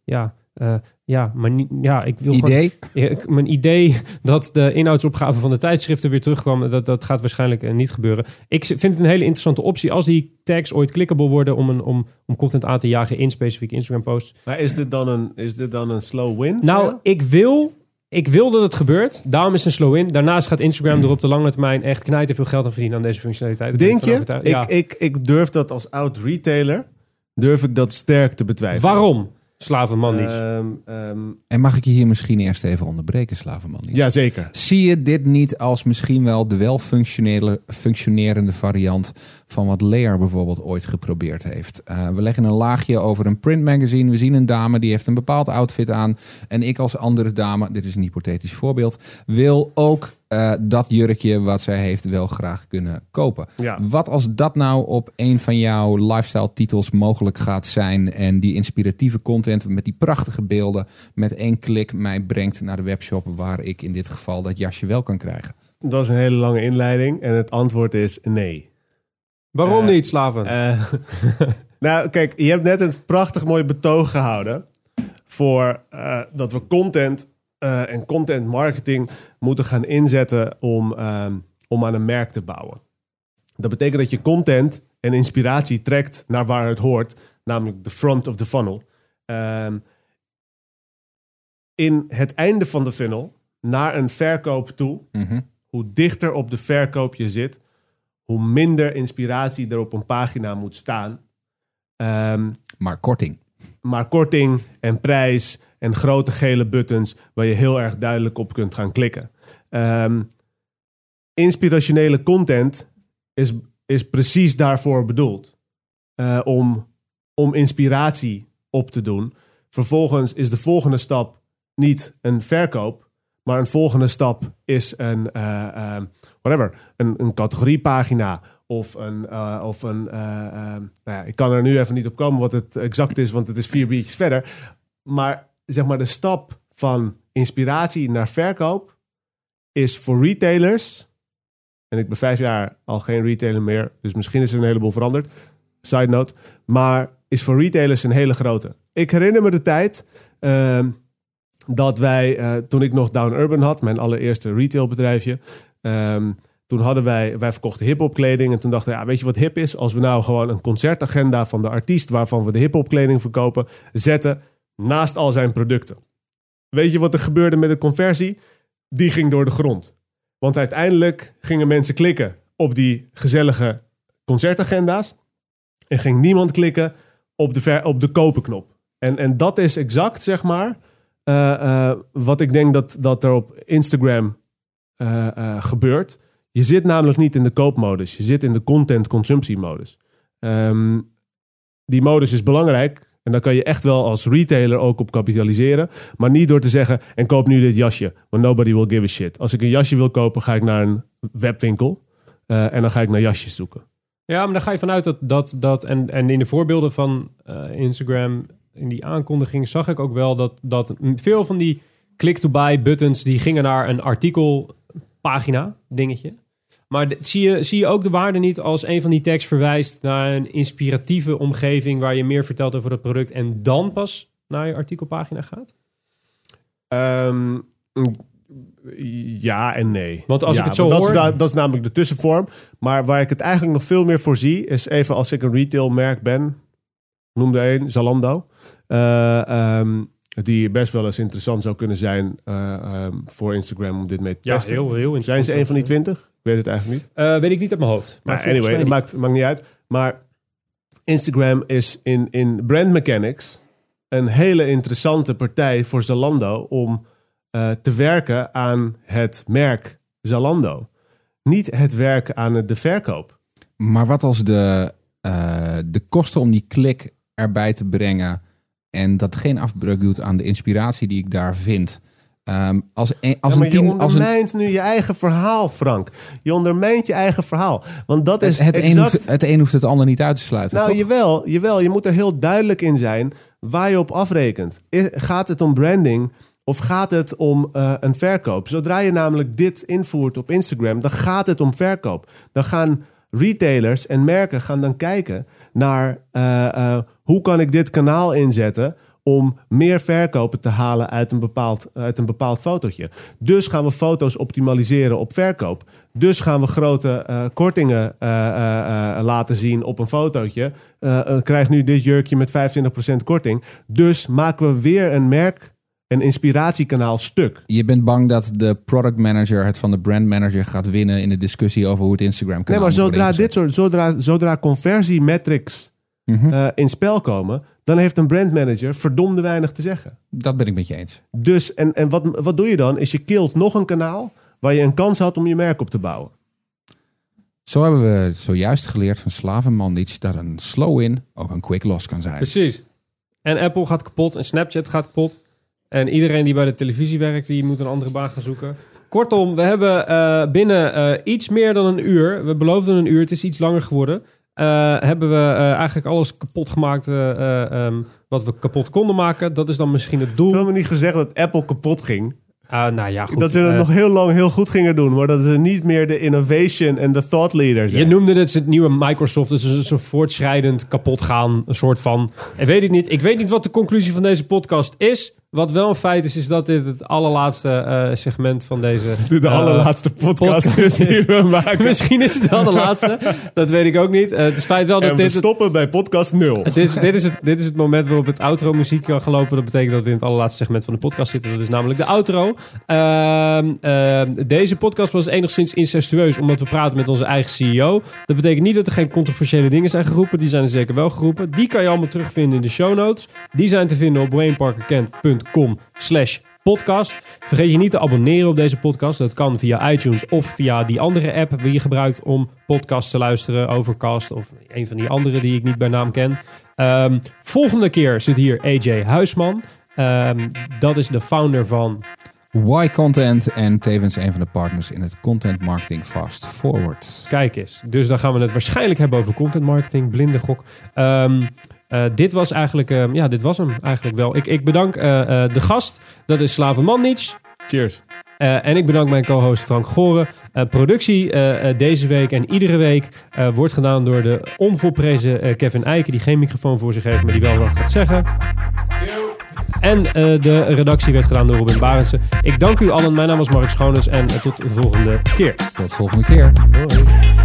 Ja, eh, ja, maar niet, ja, ik wil gewoon- Idee? ik- mijn idee dat de inhoudsopgave van de tijdschriften weer terugkwam, dat, dat gaat waarschijnlijk eh, niet gebeuren. Ik vind het een hele interessante optie als die tags ooit clickable worden om, een, om, om content aan te jagen in specifieke Instagram posts. Maar is dit dan een, is dit dan een slow win? Nou, ik wil, ik wil dat het gebeurt. Daarom is het een slow in. Daarnaast gaat Instagram er op de lange termijn echt knijten veel geld aan verdienen aan deze functionaliteit. Denk je? Ik, ik, ik durf dat als oud retailer, durf ik dat sterk te betwijfelen. Waarom? Slavenman niet. Ehm, ehm, En mag ik je hier misschien eerst even onderbreken, Slavenman? Jazeker. Zie je dit niet als misschien wel de wel functionele, functionerende variant van wat Lear bijvoorbeeld ooit geprobeerd heeft? Eh, we leggen een laagje over een printmagazine. We zien een dame die heeft een bepaald outfit aan. En ik als andere dame, dit is een hypothetisch voorbeeld, wil ook eh, dat jurkje wat zij heeft wel graag kunnen kopen. Ja. Wat als dat nou op een van jouw lifestyle titels mogelijk gaat zijn en die inspiratieve content met die prachtige beelden met één klik mij brengt naar de webshop waar ik in dit geval dat jasje wel kan krijgen? Dat is een hele lange inleiding en het antwoord is nee. Waarom eh, niet, slaven? Eh, nou, kijk, je hebt net een prachtig mooi betoog gehouden voor eh, dat we content eh, en content marketing moeten gaan inzetten om, ehm, om aan een merk te bouwen. Dat betekent dat je content en inspiratie trekt naar waar het hoort, namelijk de front of the funnel. Ehm, in het einde van de funnel, naar een verkoop toe, Mhm. hoe dichter op de verkoop je zit, hoe minder inspiratie er op een pagina moet staan. Ehm, Maar korting. maar korting en prijs en grote gele buttons waar je heel erg duidelijk op kunt gaan klikken. Ehm, inspirationele content is, is precies daarvoor bedoeld. Eh, om, om inspiratie op te doen. Vervolgens is de volgende stap niet een verkoop, maar een volgende stap is een, eh, eh, whatever, een, een categoriepagina of een, eh, of een eh, eh, nou ja, ik kan er nu even niet op komen wat het exact is, want het is vier biertjes verder. Maar zeg maar de stap van inspiratie naar verkoop is voor retailers, en ik ben vijf jaar al geen retailer meer, dus misschien is er een heleboel veranderd, side note, maar is voor retailers een hele grote. Ik herinner me de tijd ehm, dat wij, eh, toen ik nog Down Urban had, mijn allereerste retailbedrijfje, ehm, toen hadden wij, wij verkochten hip-hop kleding. En toen dachten we, ja, weet je wat hip is? Als we nou gewoon een concertagenda van de artiest waarvan we de hip-hop kleding verkopen, zetten naast al zijn producten. Weet je wat er gebeurde met de conversie? Die ging door de grond. Want uiteindelijk gingen mensen klikken op die gezellige concertagenda's. En ging niemand klikken op de, ver, op de kopenknop. En, en dat is exact, zeg maar, eh, eh, wat ik denk dat, dat er op Instagram eh, gebeurt. Je zit namelijk niet in de koopmodus. Je zit in de content-consumptiemodus. Ehm, die modus is belangrijk. En daar kan je echt wel als retailer ook op kapitaliseren. Maar niet door te zeggen, en koop nu dit jasje. Want nobody will give a shit. Als ik een jasje wil kopen, ga ik naar een webwinkel. eh, en dan ga ik naar jasjes zoeken. Ja, maar dan ga je vanuit dat, dat, dat en, en in de voorbeelden van eh, Instagram, in die aankondiging, zag ik ook wel dat, dat veel van die click-to-buy buttons, die gingen naar een artikelpagina dingetje. Maar de- zie, je, zie je ook de waarde niet als een van die tags verwijst naar een inspiratieve omgeving waar je meer vertelt over het product en dan pas naar je artikelpagina gaat? Ehm, mm, ja en nee. Want als Ja, ik het zo dat hoor- Is dat is namelijk de tussenvorm. Maar waar ik het eigenlijk nog veel meer voor zie... is even als ik een retailmerk ben... noemde een, Zalando... ehm, die best wel eens interessant zou kunnen zijn... eh, ehm, voor Instagram om dit mee te testen. heel, heel Zijn ze een van die twintig? Ik weet het eigenlijk niet. Eh, weet ik niet uit mijn hoofd. Maar Maar anyway, het maakt, maakt niet uit. Maar Instagram is in, in brand mechanics een hele interessante partij voor Zalando om eh, te werken aan het merk Zalando. Niet het werken aan de verkoop. Maar wat als de, eh, de kosten om die klik erbij te brengen en dat geen afbreuk doet aan de inspiratie die ik daar vind. Ehm, als een, als Ja, een team, je als een, ondermijnt nu je eigen verhaal, Frank. Je ondermijnt je eigen verhaal. Want dat is het, het, een hoeft, het een hoeft het ander niet uit te sluiten. Nou, toch? jawel, jawel. Je moet er heel duidelijk in zijn waar je op afrekent. Gaat het om branding of gaat het om eh, een verkoop? Zodra je namelijk dit invoert op Instagram, dan gaat het om verkoop. Dan gaan retailers en merken gaan dan kijken naar eh, eh, hoe kan ik dit kanaal inzetten om meer verkopen te halen uit een, bepaald, uit een bepaald fotootje. Dus gaan we foto's optimaliseren op verkoop. Dus gaan we grote eh, kortingen laten zien op een fotootje. Krijg nu dit jurkje met 25% korting. Dus maken we weer een merk, een inspiratiekanaal stuk. Je bent bang dat de product manager het van de brand manager gaat winnen in de discussie over hoe het Instagram Nee, kanaal maar zodra, dit soort, zodra, zodra conversiemetrics Mhm. eh, in spel komen, dan heeft een brandmanager verdomde weinig te zeggen. Dat ben ik met je eens. Dus, en, en wat, wat doe je dan? Is je kilt nog een kanaal waar je een kans had om je merk op te bouwen. Zo hebben we zojuist geleerd van Slaven Mandic dat een slow-in ook een quick loss kan zijn. Precies. En Apple gaat kapot en Snapchat gaat kapot. En iedereen die bij de televisie werkt, die moet een andere baan gaan zoeken. Kortom, we hebben eh, binnen eh, iets meer dan een uur, we beloofden een uur, het is iets langer geworden, eh, hebben we eigenlijk alles kapot gemaakt eh, eh, ehm, wat we kapot konden maken. Dat is dan misschien het doel. hebben niet gezegd dat Apple kapot ging. Ah, nou ja, goed. dat ze het nog heel lang heel goed gingen doen. Maar dat ze niet meer de innovation en de thought leader zijn. Je noemde het het nieuwe Microsoft, dus een soort voortschrijdend kapot gaan, een soort van. Ik weet het niet. Ik weet niet wat de conclusie van deze podcast is. Wat wel een feit is, is dat dit het allerlaatste eh, segment van deze. de, de eh, allerlaatste podcast, podcast is die we maken. Misschien is het wel de laatste. Dat weet ik ook niet. Eh, het is feit wel dat en we dit. Het, stoppen bij podcast 0. dit, is, dit, is het, dit is het moment waarop het outro muziek kan gaan lopen. Dat betekent dat we in het allerlaatste segment van de podcast zitten. Dat is namelijk de outro. Ehm, ehm, deze podcast was enigszins incestueus, omdat we praten met onze eigen CEO. Dat betekent niet dat er geen controversiële dingen zijn geroepen. Die zijn er zeker wel geroepen. Die kan je allemaal terugvinden in de show notes. Die zijn te vinden op wayneparkerkent.com slash podcast. Vergeet je niet te abonneren op deze podcast. Dat kan via iTunes of via die andere app die je gebruikt om podcasts te luisteren. Overcast of een van die andere die ik niet bij naam ken. Ehm, volgende keer zit hier AJ Huisman. Ehm, dat is de founder van Y Content en tevens een van de partners in het Content Marketing Fast Forward. Kijk eens. Dus dan gaan we het waarschijnlijk hebben over content marketing, blinde gok. Ehm, eh, dit was eigenlijk, ehm, ja, dit was hem eigenlijk wel. Ik, ik bedank eh, eh, de gast, dat is Slaven Mandic. Cheers. Eh, en ik bedank mijn co-host Frank Goren. Productie deze week en iedere week eh, wordt gedaan door de onvolprezen eh, Kevin Eiken, die geen microfoon voor zich heeft, maar die wel wat gaat zeggen. En eh, de redactie werd gedaan door Robin Barendse. Ik dank u allen. Mijn naam was Mark Schoones en tot de volgende keer. Tot volgende keer. Hoi.